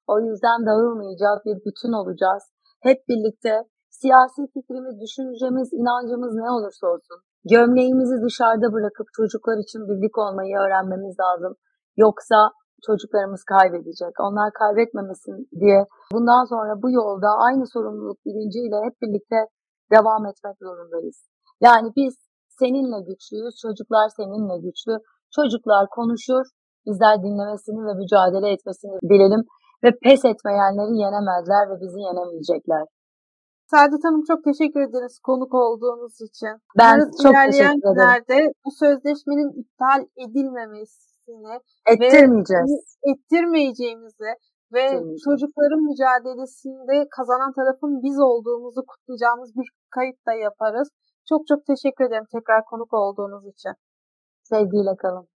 O yüzden dağılmayacağız, bir bütün olacağız. Hep birlikte siyasi fikrimiz, düşüncemiz, inancımız ne olursa olsun gömleğimizi dışarıda bırakıp çocuklar için birlik olmayı öğrenmemiz lazım. Yoksa çocuklarımız kaybedecek. Onlar kaybetmemesin diye bundan sonra bu yolda aynı sorumluluk bilinciyle hep birlikte devam etmek zorundayız. Yani biz seninle güçlüyüz, çocuklar seninle güçlü. Çocuklar konuşur, bizler dinlemesini ve mücadele etmesini bilelim ve pes etmeyenleri yenemezler ve bizi yenemeyecekler. Saadet Hanım çok teşekkür ederiz konuk olduğunuz için. Ben Umarız çok teşekkür ederim. bu sözleşmenin iptal edilmemesini ettirmeyeceğiz. Ve ettirmeyeceğimizi ve çocukların mücadelesinde kazanan tarafın biz olduğumuzu kutlayacağımız bir kayıt da yaparız. Çok çok teşekkür ederim tekrar konuk olduğunuz için. Sevgiyle kalın.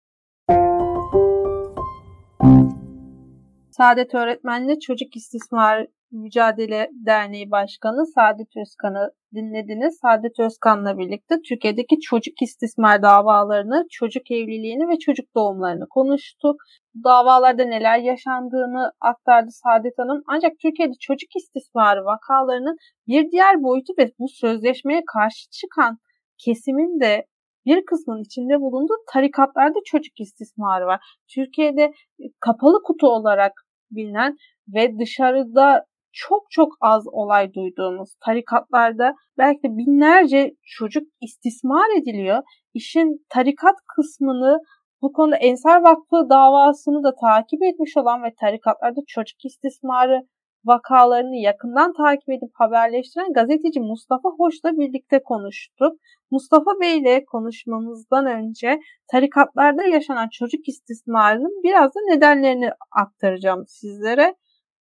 Saadet Öğretmenli Çocuk İstismar Mücadele Derneği Başkanı Saadet Özkan'ı dinlediniz. Saadet Özkan'la birlikte Türkiye'deki çocuk istismar davalarını, çocuk evliliğini ve çocuk doğumlarını konuştuk. Davalarda neler yaşandığını aktardı Saadet Hanım. Ancak Türkiye'de çocuk istismarı vakalarının bir diğer boyutu ve bu sözleşmeye karşı çıkan kesimin de bir kısmın içinde bulunduğu tarikatlarda çocuk istismarı var. Türkiye'de e, kapalı kutu olarak bilinen ve dışarıda çok çok az olay duyduğumuz tarikatlarda belki de binlerce çocuk istismar ediliyor. İşin tarikat kısmını bu konuda Ensar Vakfı davasını da takip etmiş olan ve tarikatlarda çocuk istismarı vakalarını yakından takip edip haberleştiren gazeteci Mustafa Hoş'la birlikte konuştuk. Mustafa Bey ile konuşmamızdan önce tarikatlarda yaşanan çocuk istismarının biraz da nedenlerini aktaracağım sizlere.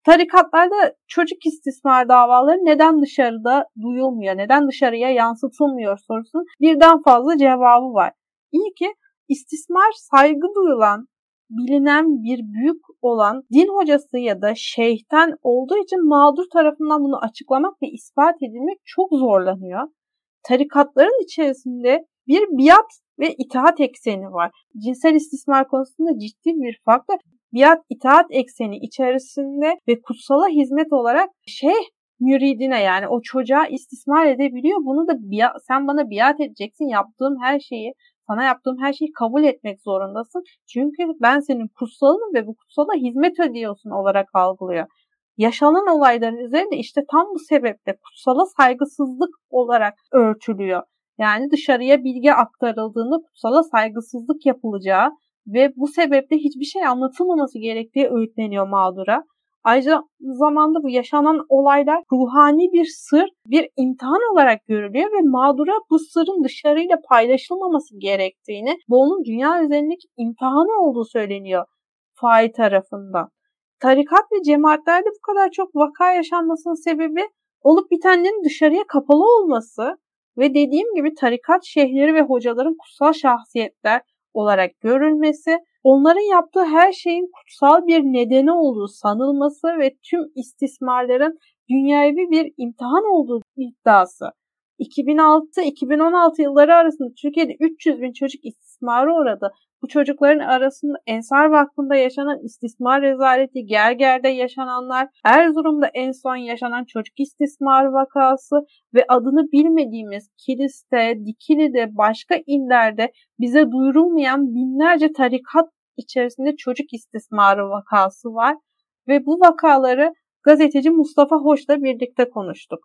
Tarikatlarda çocuk istismar davaları neden dışarıda duyulmuyor, neden dışarıya yansıtılmıyor sorusunun birden fazla cevabı var. İyi ki istismar saygı duyulan bilinen bir büyük olan din hocası ya da şeyhten olduğu için mağdur tarafından bunu açıklamak ve ispat edilmek çok zorlanıyor. Tarikatların içerisinde bir biat ve itaat ekseni var. Cinsel istismar konusunda ciddi bir farkla biat itaat ekseni içerisinde ve kutsala hizmet olarak şeyh müridine yani o çocuğa istismar edebiliyor. Bunu da biat, sen bana biat edeceksin. Yaptığım her şeyi sana yaptığım her şeyi kabul etmek zorundasın. Çünkü ben senin kutsalım ve bu kutsala hizmet ediyorsun olarak algılıyor. Yaşanan olayların üzerinde işte tam bu sebeple kutsala saygısızlık olarak örtülüyor. Yani dışarıya bilgi aktarıldığında kutsala saygısızlık yapılacağı ve bu sebeple hiçbir şey anlatılmaması gerektiği öğütleniyor mağdura. Ayrıca zamanda bu yaşanan olaylar ruhani bir sır, bir imtihan olarak görülüyor ve mağdura bu sırrın dışarıyla paylaşılmaması gerektiğini, bu onun dünya üzerindeki imtihanı olduğu söyleniyor fai tarafından. Tarikat ve cemaatlerde bu kadar çok vaka yaşanmasının sebebi olup bitenlerin dışarıya kapalı olması ve dediğim gibi tarikat şeyhleri ve hocaların kutsal şahsiyetler olarak görülmesi onların yaptığı her şeyin kutsal bir nedeni olduğu sanılması ve tüm istismarların dünyevi bir imtihan olduğu iddiası. 2006-2016 yılları arasında Türkiye'de 300 bin çocuk istismara uğradı. Bu çocukların arasında Ensar Vakfı'nda yaşanan istismar rezaleti, Gerger'de yaşananlar, Erzurum'da en son yaşanan çocuk istismar vakası ve adını bilmediğimiz Kilis'te, Dikili'de, başka illerde bize duyurulmayan binlerce tarikat içerisinde çocuk istismarı vakası var ve bu vakaları gazeteci Mustafa Hoş'la birlikte konuştuk.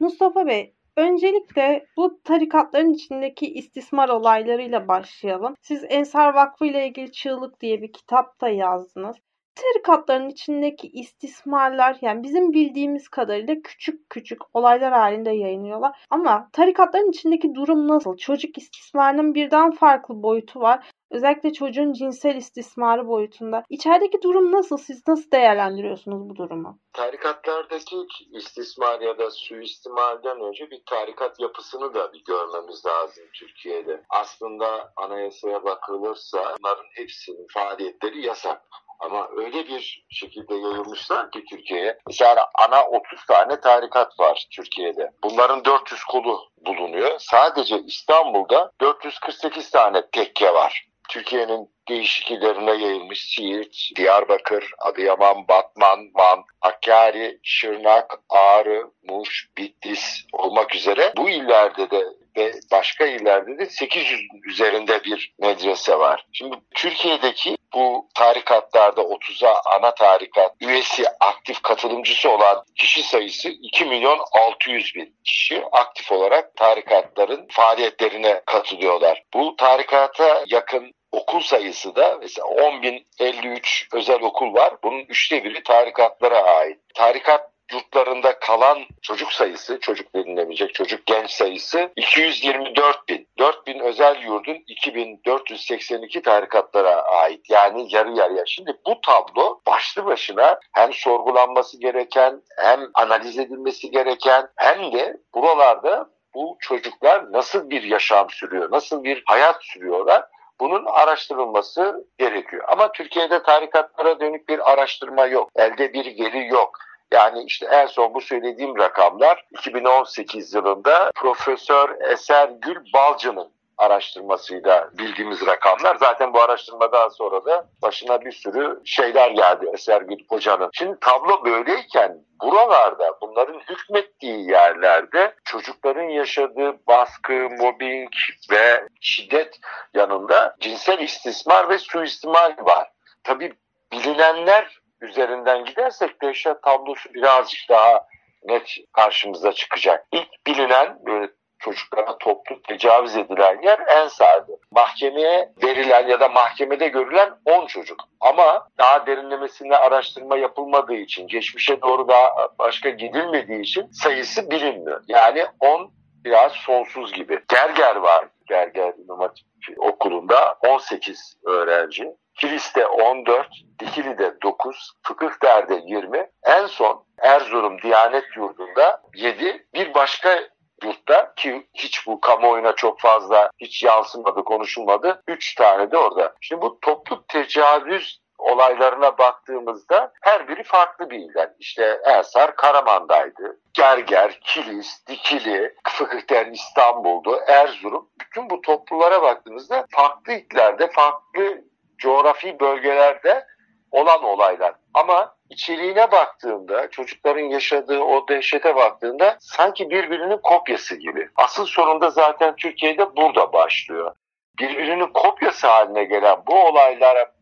Mustafa Bey, Öncelikle bu tarikatların içindeki istismar olaylarıyla başlayalım. Siz Ensar Vakfı ile ilgili Çığlık diye bir kitap da yazdınız. Tarikatların içindeki istismarlar yani bizim bildiğimiz kadarıyla küçük küçük olaylar halinde yayınlıyorlar. Ama tarikatların içindeki durum nasıl? Çocuk istismarının birden farklı boyutu var. Özellikle çocuğun cinsel istismarı boyutunda. İçerideki durum nasıl? Siz nasıl değerlendiriyorsunuz bu durumu? Tarikatlardaki istismar ya da suistimalden önce bir tarikat yapısını da bir görmemiz lazım Türkiye'de. Aslında anayasaya bakılırsa bunların hepsinin faaliyetleri yasak. Ama öyle bir şekilde yayılmışlar ki Türkiye'ye. Mesela ana 30 tane tarikat var Türkiye'de. Bunların 400 kolu bulunuyor. Sadece İstanbul'da 448 tane tekke var. Türkiye'nin değişik illerine yayılmış Siirt, Diyarbakır, Adıyaman, Batman, Van, Hakkari, Şırnak, Ağrı, Muş, Bitlis olmak üzere bu illerde de ve başka illerde de 800 üzerinde bir medrese var. Şimdi Türkiye'deki bu tarikatlarda 30'a ana tarikat üyesi aktif katılımcısı olan kişi sayısı 2 milyon 600 bin kişi aktif olarak tarikatların faaliyetlerine katılıyorlar. Bu tarikata yakın okul sayısı da mesela 10.053 özel okul var. Bunun üçte biri tarikatlara ait. Tarikat yurtlarında kalan çocuk sayısı, çocuk denilemeyecek çocuk genç sayısı 224 bin. 4 bin özel yurdun 2482 tarikatlara ait. Yani yarı yarıya. Şimdi bu tablo başlı başına hem sorgulanması gereken hem analiz edilmesi gereken hem de buralarda bu çocuklar nasıl bir yaşam sürüyor, nasıl bir hayat sürüyorlar bunun araştırılması gerekiyor. Ama Türkiye'de tarikatlara dönük bir araştırma yok. Elde bir veri yok. Yani işte en son bu söylediğim rakamlar 2018 yılında Profesör Eser Gül Balcı'nın araştırmasıyla bildiğimiz rakamlar. Zaten bu araştırmadan sonra da başına bir sürü şeyler geldi Eser Gül Hoca'nın. Şimdi tablo böyleyken buralarda bunların hükmettiği yerlerde çocukların yaşadığı baskı, mobbing ve şiddet yanında cinsel istismar ve suistimal var. Tabii bilinenler üzerinden gidersek dehşet tablosu birazcık daha net karşımıza çıkacak. İlk bilinen böyle çocuklara toplu tecavüz edilen yer Ensar'dı. Mahkemeye verilen ya da mahkemede görülen 10 çocuk. Ama daha derinlemesine araştırma yapılmadığı için, geçmişe doğru daha başka gidilmediği için sayısı bilinmiyor. Yani 10 biraz sonsuz gibi. Gerger var. Gerger İmam Hatip Okulu'nda 18 öğrenci. Kilis'te 14, Dikili'de 9, Fıkıh Der'de 20. En son Erzurum Diyanet Yurdu'nda 7. Bir başka yurtta ki hiç bu kamuoyuna çok fazla hiç yansımadı, konuşulmadı. Üç tane de orada. Şimdi bu toplu tecavüz olaylarına baktığımızda her biri farklı bir ilden. İşte Ensar Karaman'daydı. Gerger, Kilis, Dikili, Fıkıhten İstanbul'du, Erzurum. Bütün bu topluluklara baktığımızda farklı illerde, farklı coğrafi bölgelerde olan olaylar. Ama içeriğine baktığında, çocukların yaşadığı o dehşete baktığında sanki birbirinin kopyası gibi. Asıl sorun da zaten Türkiye'de burada başlıyor. Birbirinin kopyası haline gelen bu olaylara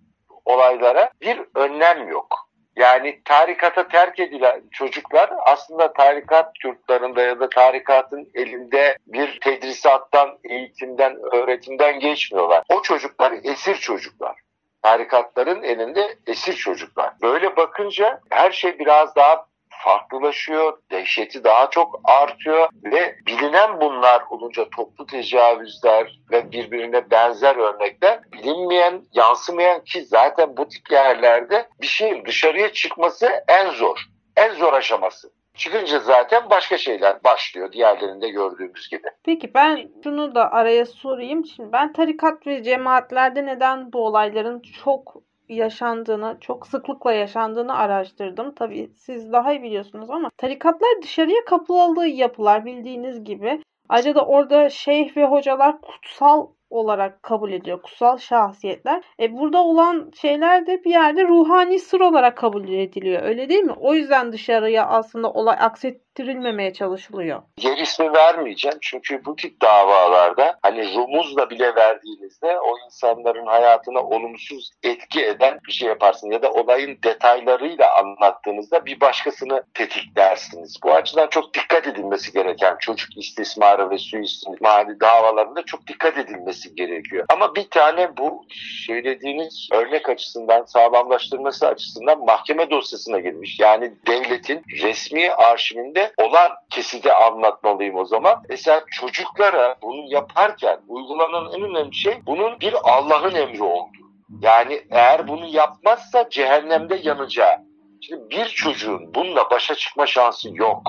olaylara bir önlem yok. Yani tarikata terk edilen çocuklar aslında tarikat yurtlarında ya da tarikatın elinde bir tedrisattan, eğitimden, öğretimden geçmiyorlar. O çocuklar esir çocuklar tarikatların elinde esir çocuklar. Böyle bakınca her şey biraz daha farklılaşıyor, dehşeti daha çok artıyor ve bilinen bunlar olunca toplu tecavüzler ve birbirine benzer örnekler bilinmeyen, yansımayan ki zaten bu tip yerlerde bir şeyin dışarıya çıkması en zor, en zor aşaması. Çıkınca zaten başka şeyler başlıyor diğerlerinde gördüğümüz gibi. Peki ben şunu da araya sorayım. Şimdi ben tarikat ve cemaatlerde neden bu olayların çok yaşandığını, çok sıklıkla yaşandığını araştırdım. Tabii siz daha iyi biliyorsunuz ama tarikatlar dışarıya kapılalı yapılar bildiğiniz gibi. Ayrıca da orada şeyh ve hocalar kutsal olarak kabul ediyor. Kutsal şahsiyetler. E burada olan şeyler de bir yerde ruhani sır olarak kabul ediliyor. Öyle değil mi? O yüzden dışarıya aslında olay aksettirilmemeye çalışılıyor. Yer ismi vermeyeceğim. Çünkü bu tip davalarda hani rumuzla bile verdiğinizde o insanların hayatına olumsuz etki eden bir şey yaparsın. Ya da olayın detaylarıyla anlattığınızda bir başkasını tetiklersiniz. Bu açıdan çok dikkat edilmesi gereken çocuk istismarı ve suistimali davalarında çok dikkat edilmesi gerekiyor. Ama bir tane bu söylediğiniz örnek açısından sağlamlaştırması açısından mahkeme dosyasına girmiş. Yani devletin resmi arşivinde olan kesidi anlatmalıyım o zaman. Mesela çocuklara bunu yaparken uygulanan en önemli şey bunun bir Allah'ın emri olduğu. Yani eğer bunu yapmazsa cehennemde yanacağı. Şimdi bir çocuğun bununla başa çıkma şansı yok.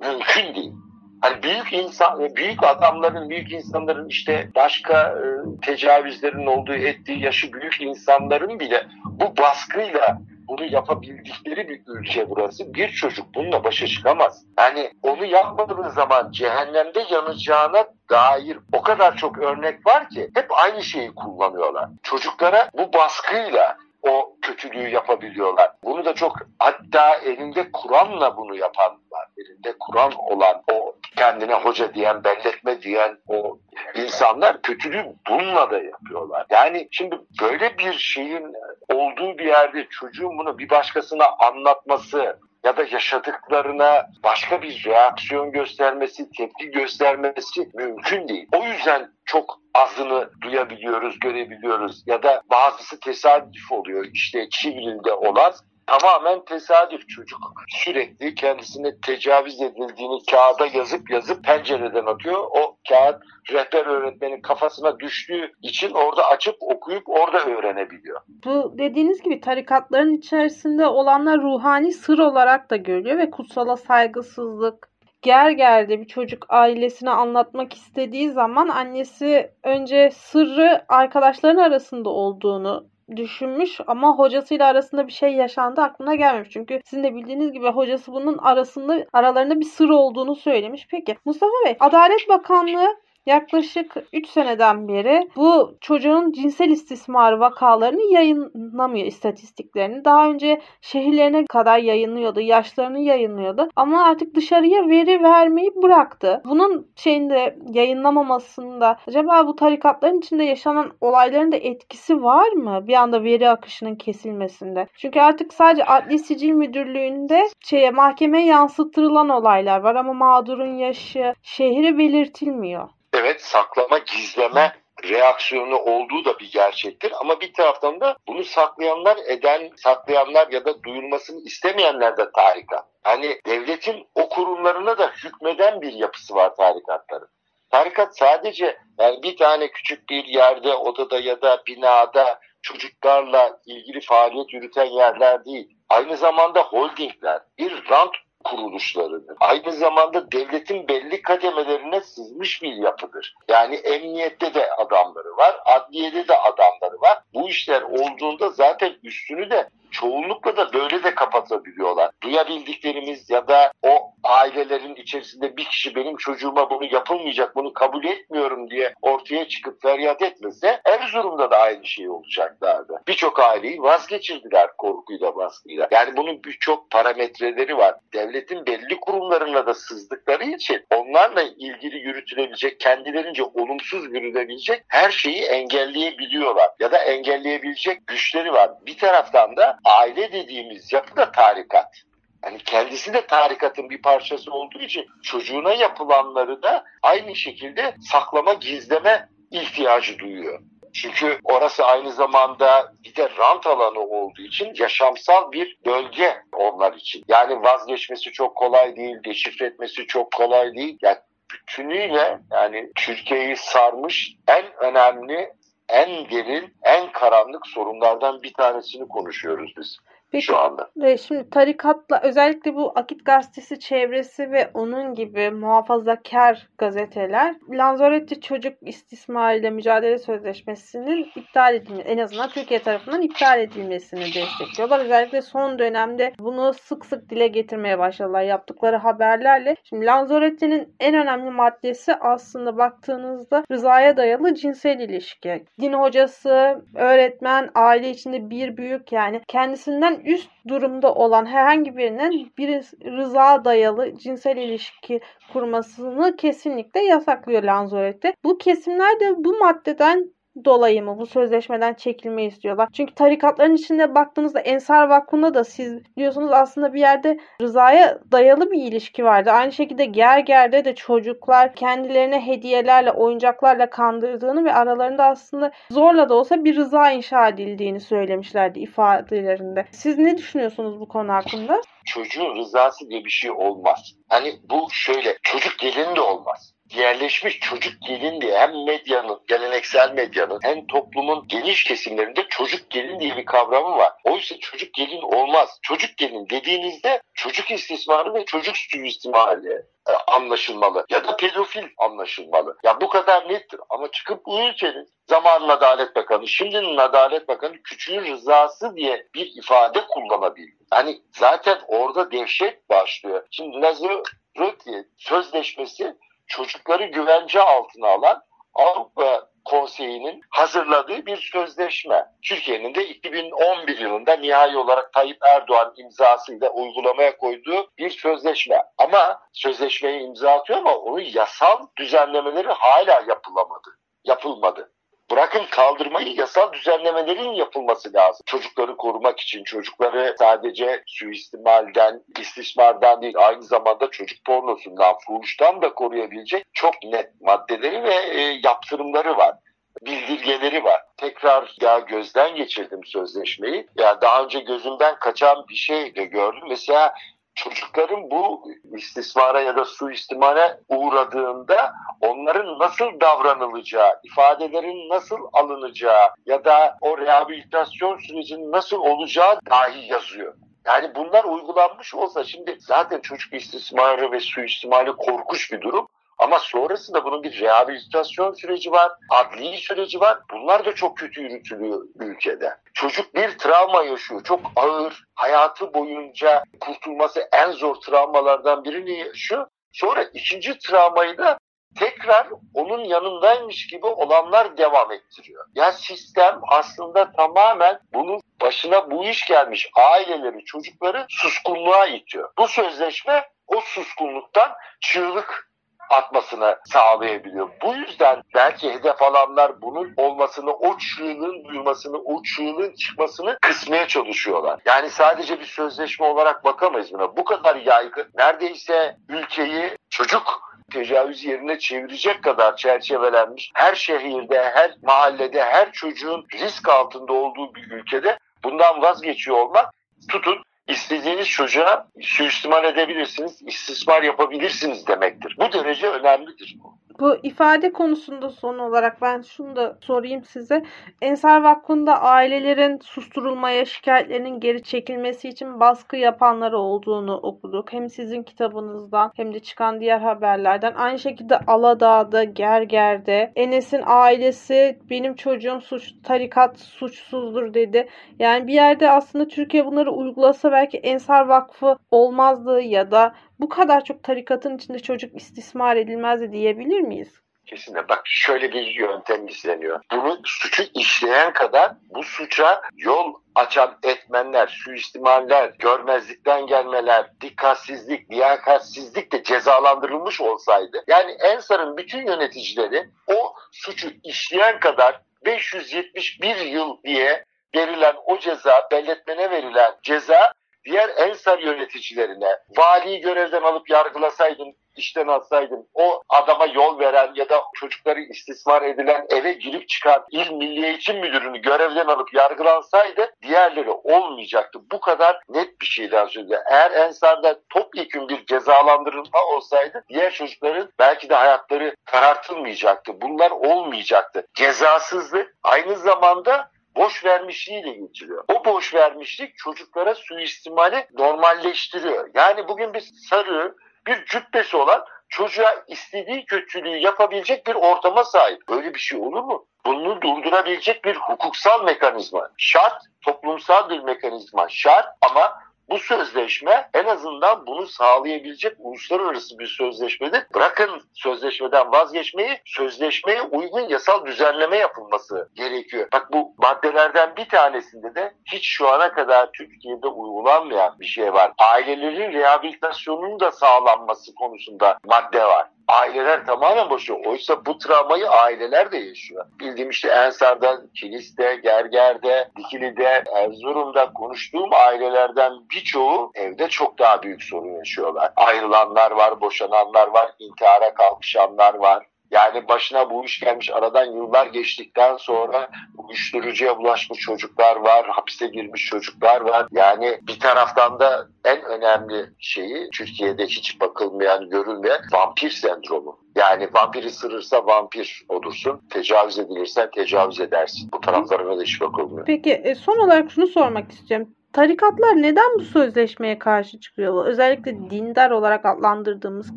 Mümkün değil. Hani büyük insan, büyük adamların, büyük insanların işte başka e, tecavüzlerin olduğu, ettiği yaşı büyük insanların bile bu baskıyla bunu yapabildikleri bir ülke burası. Bir çocuk bununla başa çıkamaz. Yani onu yapmadığı zaman cehennemde yanacağına dair o kadar çok örnek var ki hep aynı şeyi kullanıyorlar. Çocuklara bu baskıyla o kötülüğü yapabiliyorlar. Bunu da çok hatta elinde Kur'an'la bunu yapanlar, elinde Kur'an olan o kendine hoca diyen, belletme diyen o insanlar kötülüğü bununla da yapıyorlar. Yani şimdi böyle bir şeyin olduğu bir yerde çocuğun bunu bir başkasına anlatması ya da yaşadıklarına başka bir reaksiyon göstermesi, tepki göstermesi mümkün değil. O yüzden çok azını duyabiliyoruz, görebiliyoruz ya da bazısı tesadüf oluyor. İşte Çivril'de olan tamamen tesadüf çocuk sürekli kendisine tecavüz edildiğini kağıda yazıp yazıp pencereden atıyor. O kağıt rehber öğretmenin kafasına düştüğü için orada açıp okuyup orada öğrenebiliyor. Bu dediğiniz gibi tarikatların içerisinde olanlar ruhani sır olarak da görülüyor ve kutsala saygısızlık, Gerger'de bir çocuk ailesine anlatmak istediği zaman annesi önce sırrı arkadaşların arasında olduğunu düşünmüş ama hocasıyla arasında bir şey yaşandı aklına gelmemiş. Çünkü sizin de bildiğiniz gibi hocası bunun arasında aralarında bir sır olduğunu söylemiş. Peki Mustafa Bey Adalet Bakanlığı yaklaşık 3 seneden beri bu çocuğun cinsel istismar vakalarını yayınlamıyor istatistiklerini. Daha önce şehirlerine kadar yayınlıyordu, yaşlarını yayınlıyordu ama artık dışarıya veri vermeyi bıraktı. Bunun şeyinde yayınlamamasında acaba bu tarikatların içinde yaşanan olayların da etkisi var mı? Bir anda veri akışının kesilmesinde. Çünkü artık sadece Adli Sicil Müdürlüğü'nde şeye mahkemeye yansıtırılan olaylar var ama mağdurun yaşı, şehri belirtilmiyor evet saklama, gizleme reaksiyonu olduğu da bir gerçektir. Ama bir taraftan da bunu saklayanlar, eden, saklayanlar ya da duyulmasını istemeyenler de tarikat. Hani devletin o kurumlarına da hükmeden bir yapısı var tarikatların. Tarikat sadece yani bir tane küçük bir yerde, odada ya da binada çocuklarla ilgili faaliyet yürüten yerler değil. Aynı zamanda holdingler, bir rant kuruluşlarıdır. Aynı zamanda devletin belli kademelerine sızmış bir yapıdır. Yani emniyette de adamları var, adliyede de adamları var. Bu işler olduğunda zaten üstünü de çoğunlukla da böyle de kapatabiliyorlar. Duyabildiklerimiz ya da o ailelerin içerisinde bir kişi benim çocuğuma bunu yapılmayacak, bunu kabul etmiyorum diye ortaya çıkıp feryat etmese Erzurum'da da aynı şey olacaklardı. Birçok aileyi vazgeçirdiler korkuyla, baskıyla. Yani bunun birçok parametreleri var. Devletin belli kurumlarına da sızdıkları için onlarla ilgili yürütülebilecek, kendilerince olumsuz yürütülebilecek her şeyi engelleyebiliyorlar. Ya da engelleyebilecek güçleri var. Bir taraftan da aile dediğimiz yapı da tarikat. Yani kendisi de tarikatın bir parçası olduğu için çocuğuna yapılanları da aynı şekilde saklama, gizleme ihtiyacı duyuyor. Çünkü orası aynı zamanda bir de rant alanı olduğu için yaşamsal bir bölge onlar için. Yani vazgeçmesi çok kolay değil, deşifre etmesi çok kolay değil. Yani bütünüyle yani Türkiye'yi sarmış en önemli en derin, en karanlık sorunlardan bir tanesini konuşuyoruz biz. Peki, şu anda. Şimdi tarikatla özellikle bu Akit Gazetesi çevresi ve onun gibi muhafazakar gazeteler Lanzarote Çocuk İstismarıyla Mücadele Sözleşmesi'nin iptal edilmesi, en azından Türkiye tarafından iptal edilmesini destekliyorlar. Özellikle son dönemde bunu sık sık dile getirmeye başladılar yaptıkları haberlerle. Şimdi Lanzarote'nin en önemli maddesi aslında baktığınızda rızaya dayalı cinsel ilişki. Din hocası, öğretmen, aile içinde bir büyük yani kendisinden üst durumda olan herhangi birinin bir rıza dayalı cinsel ilişki kurmasını kesinlikle yasaklıyor Lanzarote. Bu kesimler de bu maddeden dolayı mı bu sözleşmeden çekilmeyi istiyorlar? Çünkü tarikatların içinde baktığınızda Ensar Vakfı'nda da siz diyorsunuz aslında bir yerde rızaya dayalı bir ilişki vardı. Aynı şekilde Gerger'de de çocuklar kendilerine hediyelerle, oyuncaklarla kandırdığını ve aralarında aslında zorla da olsa bir rıza inşa edildiğini söylemişlerdi ifadelerinde. Siz ne düşünüyorsunuz bu konu hakkında? Çocuğun rızası diye bir şey olmaz. Hani bu şöyle çocuk gelin de olmaz yerleşmiş çocuk gelin diye hem medyanın, geleneksel medyanın hem toplumun geniş kesimlerinde çocuk gelin diye bir kavramı var. Oysa çocuk gelin olmaz. Çocuk gelin dediğinizde çocuk istismarı ve çocuk suistimali e, anlaşılmalı ya da pedofil anlaşılmalı. Ya bu kadar nettir ama çıkıp bu ülkenin zamanın Adalet Bakanı, şimdinin Adalet Bakanı küçüğün rızası diye bir ifade kullanabildi. Hani zaten orada dehşet başlıyor. Şimdi Nazareti sözleşmesi çocukları güvence altına alan Avrupa Konseyi'nin hazırladığı bir sözleşme. Türkiye'nin de 2011 yılında nihai olarak Tayyip Erdoğan imzasıyla uygulamaya koyduğu bir sözleşme. Ama sözleşmeyi imza atıyor ama onun yasal düzenlemeleri hala yapılamadı. Yapılmadı. Bırakın kaldırmayı yasal düzenlemelerin yapılması lazım. Çocukları korumak için çocukları sadece suistimalden, istismardan değil aynı zamanda çocuk pornosundan, fuhuştan da koruyabilecek çok net maddeleri ve e, yaptırımları var bildirgeleri var. Tekrar ya gözden geçirdim sözleşmeyi. Ya daha önce gözümden kaçan bir şey de gördüm. Mesela çocukların bu istismara ya da suistimale uğradığında onların nasıl davranılacağı, ifadelerin nasıl alınacağı ya da o rehabilitasyon sürecinin nasıl olacağı dahi yazıyor. Yani bunlar uygulanmış olsa şimdi zaten çocuk istismarı ve suistimali korkunç bir durum. Ama sonrasında bunun bir rehabilitasyon süreci var, adli süreci var. Bunlar da çok kötü yürütülüyor ülkede. Çocuk bir travma yaşıyor. Çok ağır, hayatı boyunca kurtulması en zor travmalardan birini yaşıyor. Sonra ikinci travmayı da tekrar onun yanındaymış gibi olanlar devam ettiriyor. Ya sistem aslında tamamen bunun başına bu iş gelmiş aileleri, çocukları suskunluğa itiyor. Bu sözleşme o suskunluktan çığlık atmasını sağlayabiliyor. Bu yüzden belki hedef alanlar bunun olmasını, o çığlığın duyulmasını, o çığlığın çıkmasını kısmaya çalışıyorlar. Yani sadece bir sözleşme olarak bakamayız buna. Bu kadar yaygın, neredeyse ülkeyi çocuk tecavüz yerine çevirecek kadar çerçevelenmiş her şehirde, her mahallede, her çocuğun risk altında olduğu bir ülkede bundan vazgeçiyor olmak tutun istediğiniz çocuğa suistimal edebilirsiniz, istismar yapabilirsiniz demektir. Bu derece önemlidir. Bu ifade konusunda son olarak ben şunu da sorayım size. Ensar Vakfı'nda ailelerin susturulmaya, şikayetlerinin geri çekilmesi için baskı yapanları olduğunu okuduk. Hem sizin kitabınızdan hem de çıkan diğer haberlerden. Aynı şekilde Aladağ'da, Gerger'de Enes'in ailesi benim çocuğum suç, tarikat suçsuzdur dedi. Yani bir yerde aslında Türkiye bunları uygulasa belki Ensar Vakfı olmazdı ya da bu kadar çok tarikatın içinde çocuk istismar edilmezdi diyebilir miyiz? Kesinlikle. Bak şöyle bir yöntem izleniyor. Bunu suçu işleyen kadar bu suça yol açan etmenler, suistimaller, görmezlikten gelmeler, dikkatsizlik, liyakatsizlik de cezalandırılmış olsaydı yani Ensar'ın bütün yöneticileri o suçu işleyen kadar 571 yıl diye verilen o ceza, belletmene verilen ceza diğer Ensar yöneticilerine valiyi görevden alıp yargılasaydın, işten atsaydın, o adama yol veren ya da çocukları istismar edilen eve girip çıkan İl Milli Eğitim Müdürünü görevden alıp yargılansaydı diğerleri olmayacaktı. Bu kadar net bir şeyden söyledi. Eğer Ensar'da topyekun bir cezalandırılma olsaydı diğer çocukların belki de hayatları karartılmayacaktı. Bunlar olmayacaktı. Cezasızlık aynı zamanda boş vermişliğiyle geçiriyor. O boş vermişlik çocuklara suistimali normalleştiriyor. Yani bugün bir sarı, bir cübbesi olan çocuğa istediği kötülüğü yapabilecek bir ortama sahip. Böyle bir şey olur mu? Bunu durdurabilecek bir hukuksal mekanizma şart, toplumsal bir mekanizma şart ama bu sözleşme en azından bunu sağlayabilecek uluslararası bir sözleşmedir. Bırakın sözleşmeden vazgeçmeyi, sözleşmeye uygun yasal düzenleme yapılması gerekiyor. Bak bu maddelerden bir tanesinde de hiç şu ana kadar Türkiye'de uygulanmayan bir şey var. Ailelerin rehabilitasyonunun da sağlanması konusunda madde var aileler tamamen boşuyor. Oysa bu travmayı aileler de yaşıyor. Bildiğim işte Ensar'da, Kilis'te, Gerger'de, Dikili'de, Erzurum'da konuştuğum ailelerden birçoğu evde çok daha büyük sorun yaşıyorlar. Ayrılanlar var, boşananlar var, intihara kalkışanlar var. Yani başına bu iş gelmiş aradan yıllar geçtikten sonra uyuşturucuya bulaşmış çocuklar var, hapise girmiş çocuklar var. Yani bir taraftan da en önemli şeyi Türkiye'de hiç bakılmayan, görülmeyen vampir sendromu. Yani vampir ısırırsa vampir olursun, tecavüz edilirsen tecavüz edersin. Bu taraflarına da hiç bakılmıyor. Peki e, son olarak şunu sormak istiyorum. Tarikatlar neden bu sözleşmeye karşı çıkıyor? Özellikle dindar olarak adlandırdığımız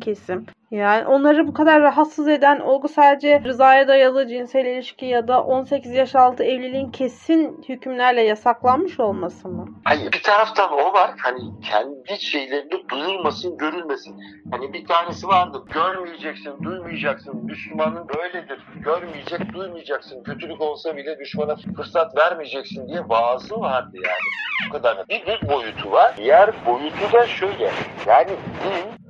kesim. Yani onları bu kadar rahatsız eden olgu sadece rızaya dayalı cinsel ilişki ya da 18 yaş altı evliliğin kesin hükümlerle yasaklanmış olması mı? Hayır bir taraftan o var. Hani kendi şeylerinde duyulmasın, görülmesin. Hani bir tanesi vardı. Görmeyeceksin, duymayacaksın. Müslümanın böyledir. Görmeyecek, duymayacaksın. Kötülük olsa bile düşmana fırsat vermeyeceksin diye vaazı vardı yani. Bu kadar. Bir, bir boyutu var. Diğer boyutu da şöyle. Yani din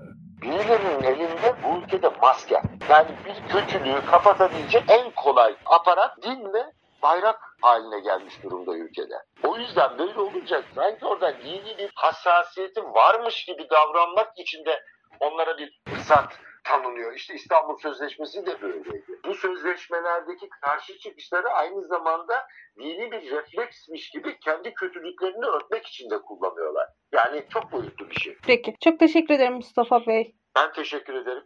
birilerinin elinde bu ülkede maske. Yani bir kötülüğü kapatabilecek en kolay aparat din ve bayrak haline gelmiş durumda ülkede. O yüzden böyle olunca sanki orada dini bir hassasiyeti varmış gibi davranmak için de onlara bir fırsat tanınıyor. İşte İstanbul Sözleşmesi de böyleydi. Bu sözleşmelerdeki karşı çıkışları aynı zamanda dini bir refleksmiş gibi kendi kötülüklerini örtmek için de kullanıyorlar. Yani çok boyutlu bir şey. Peki. Çok teşekkür ederim Mustafa Bey. Ben teşekkür ederim.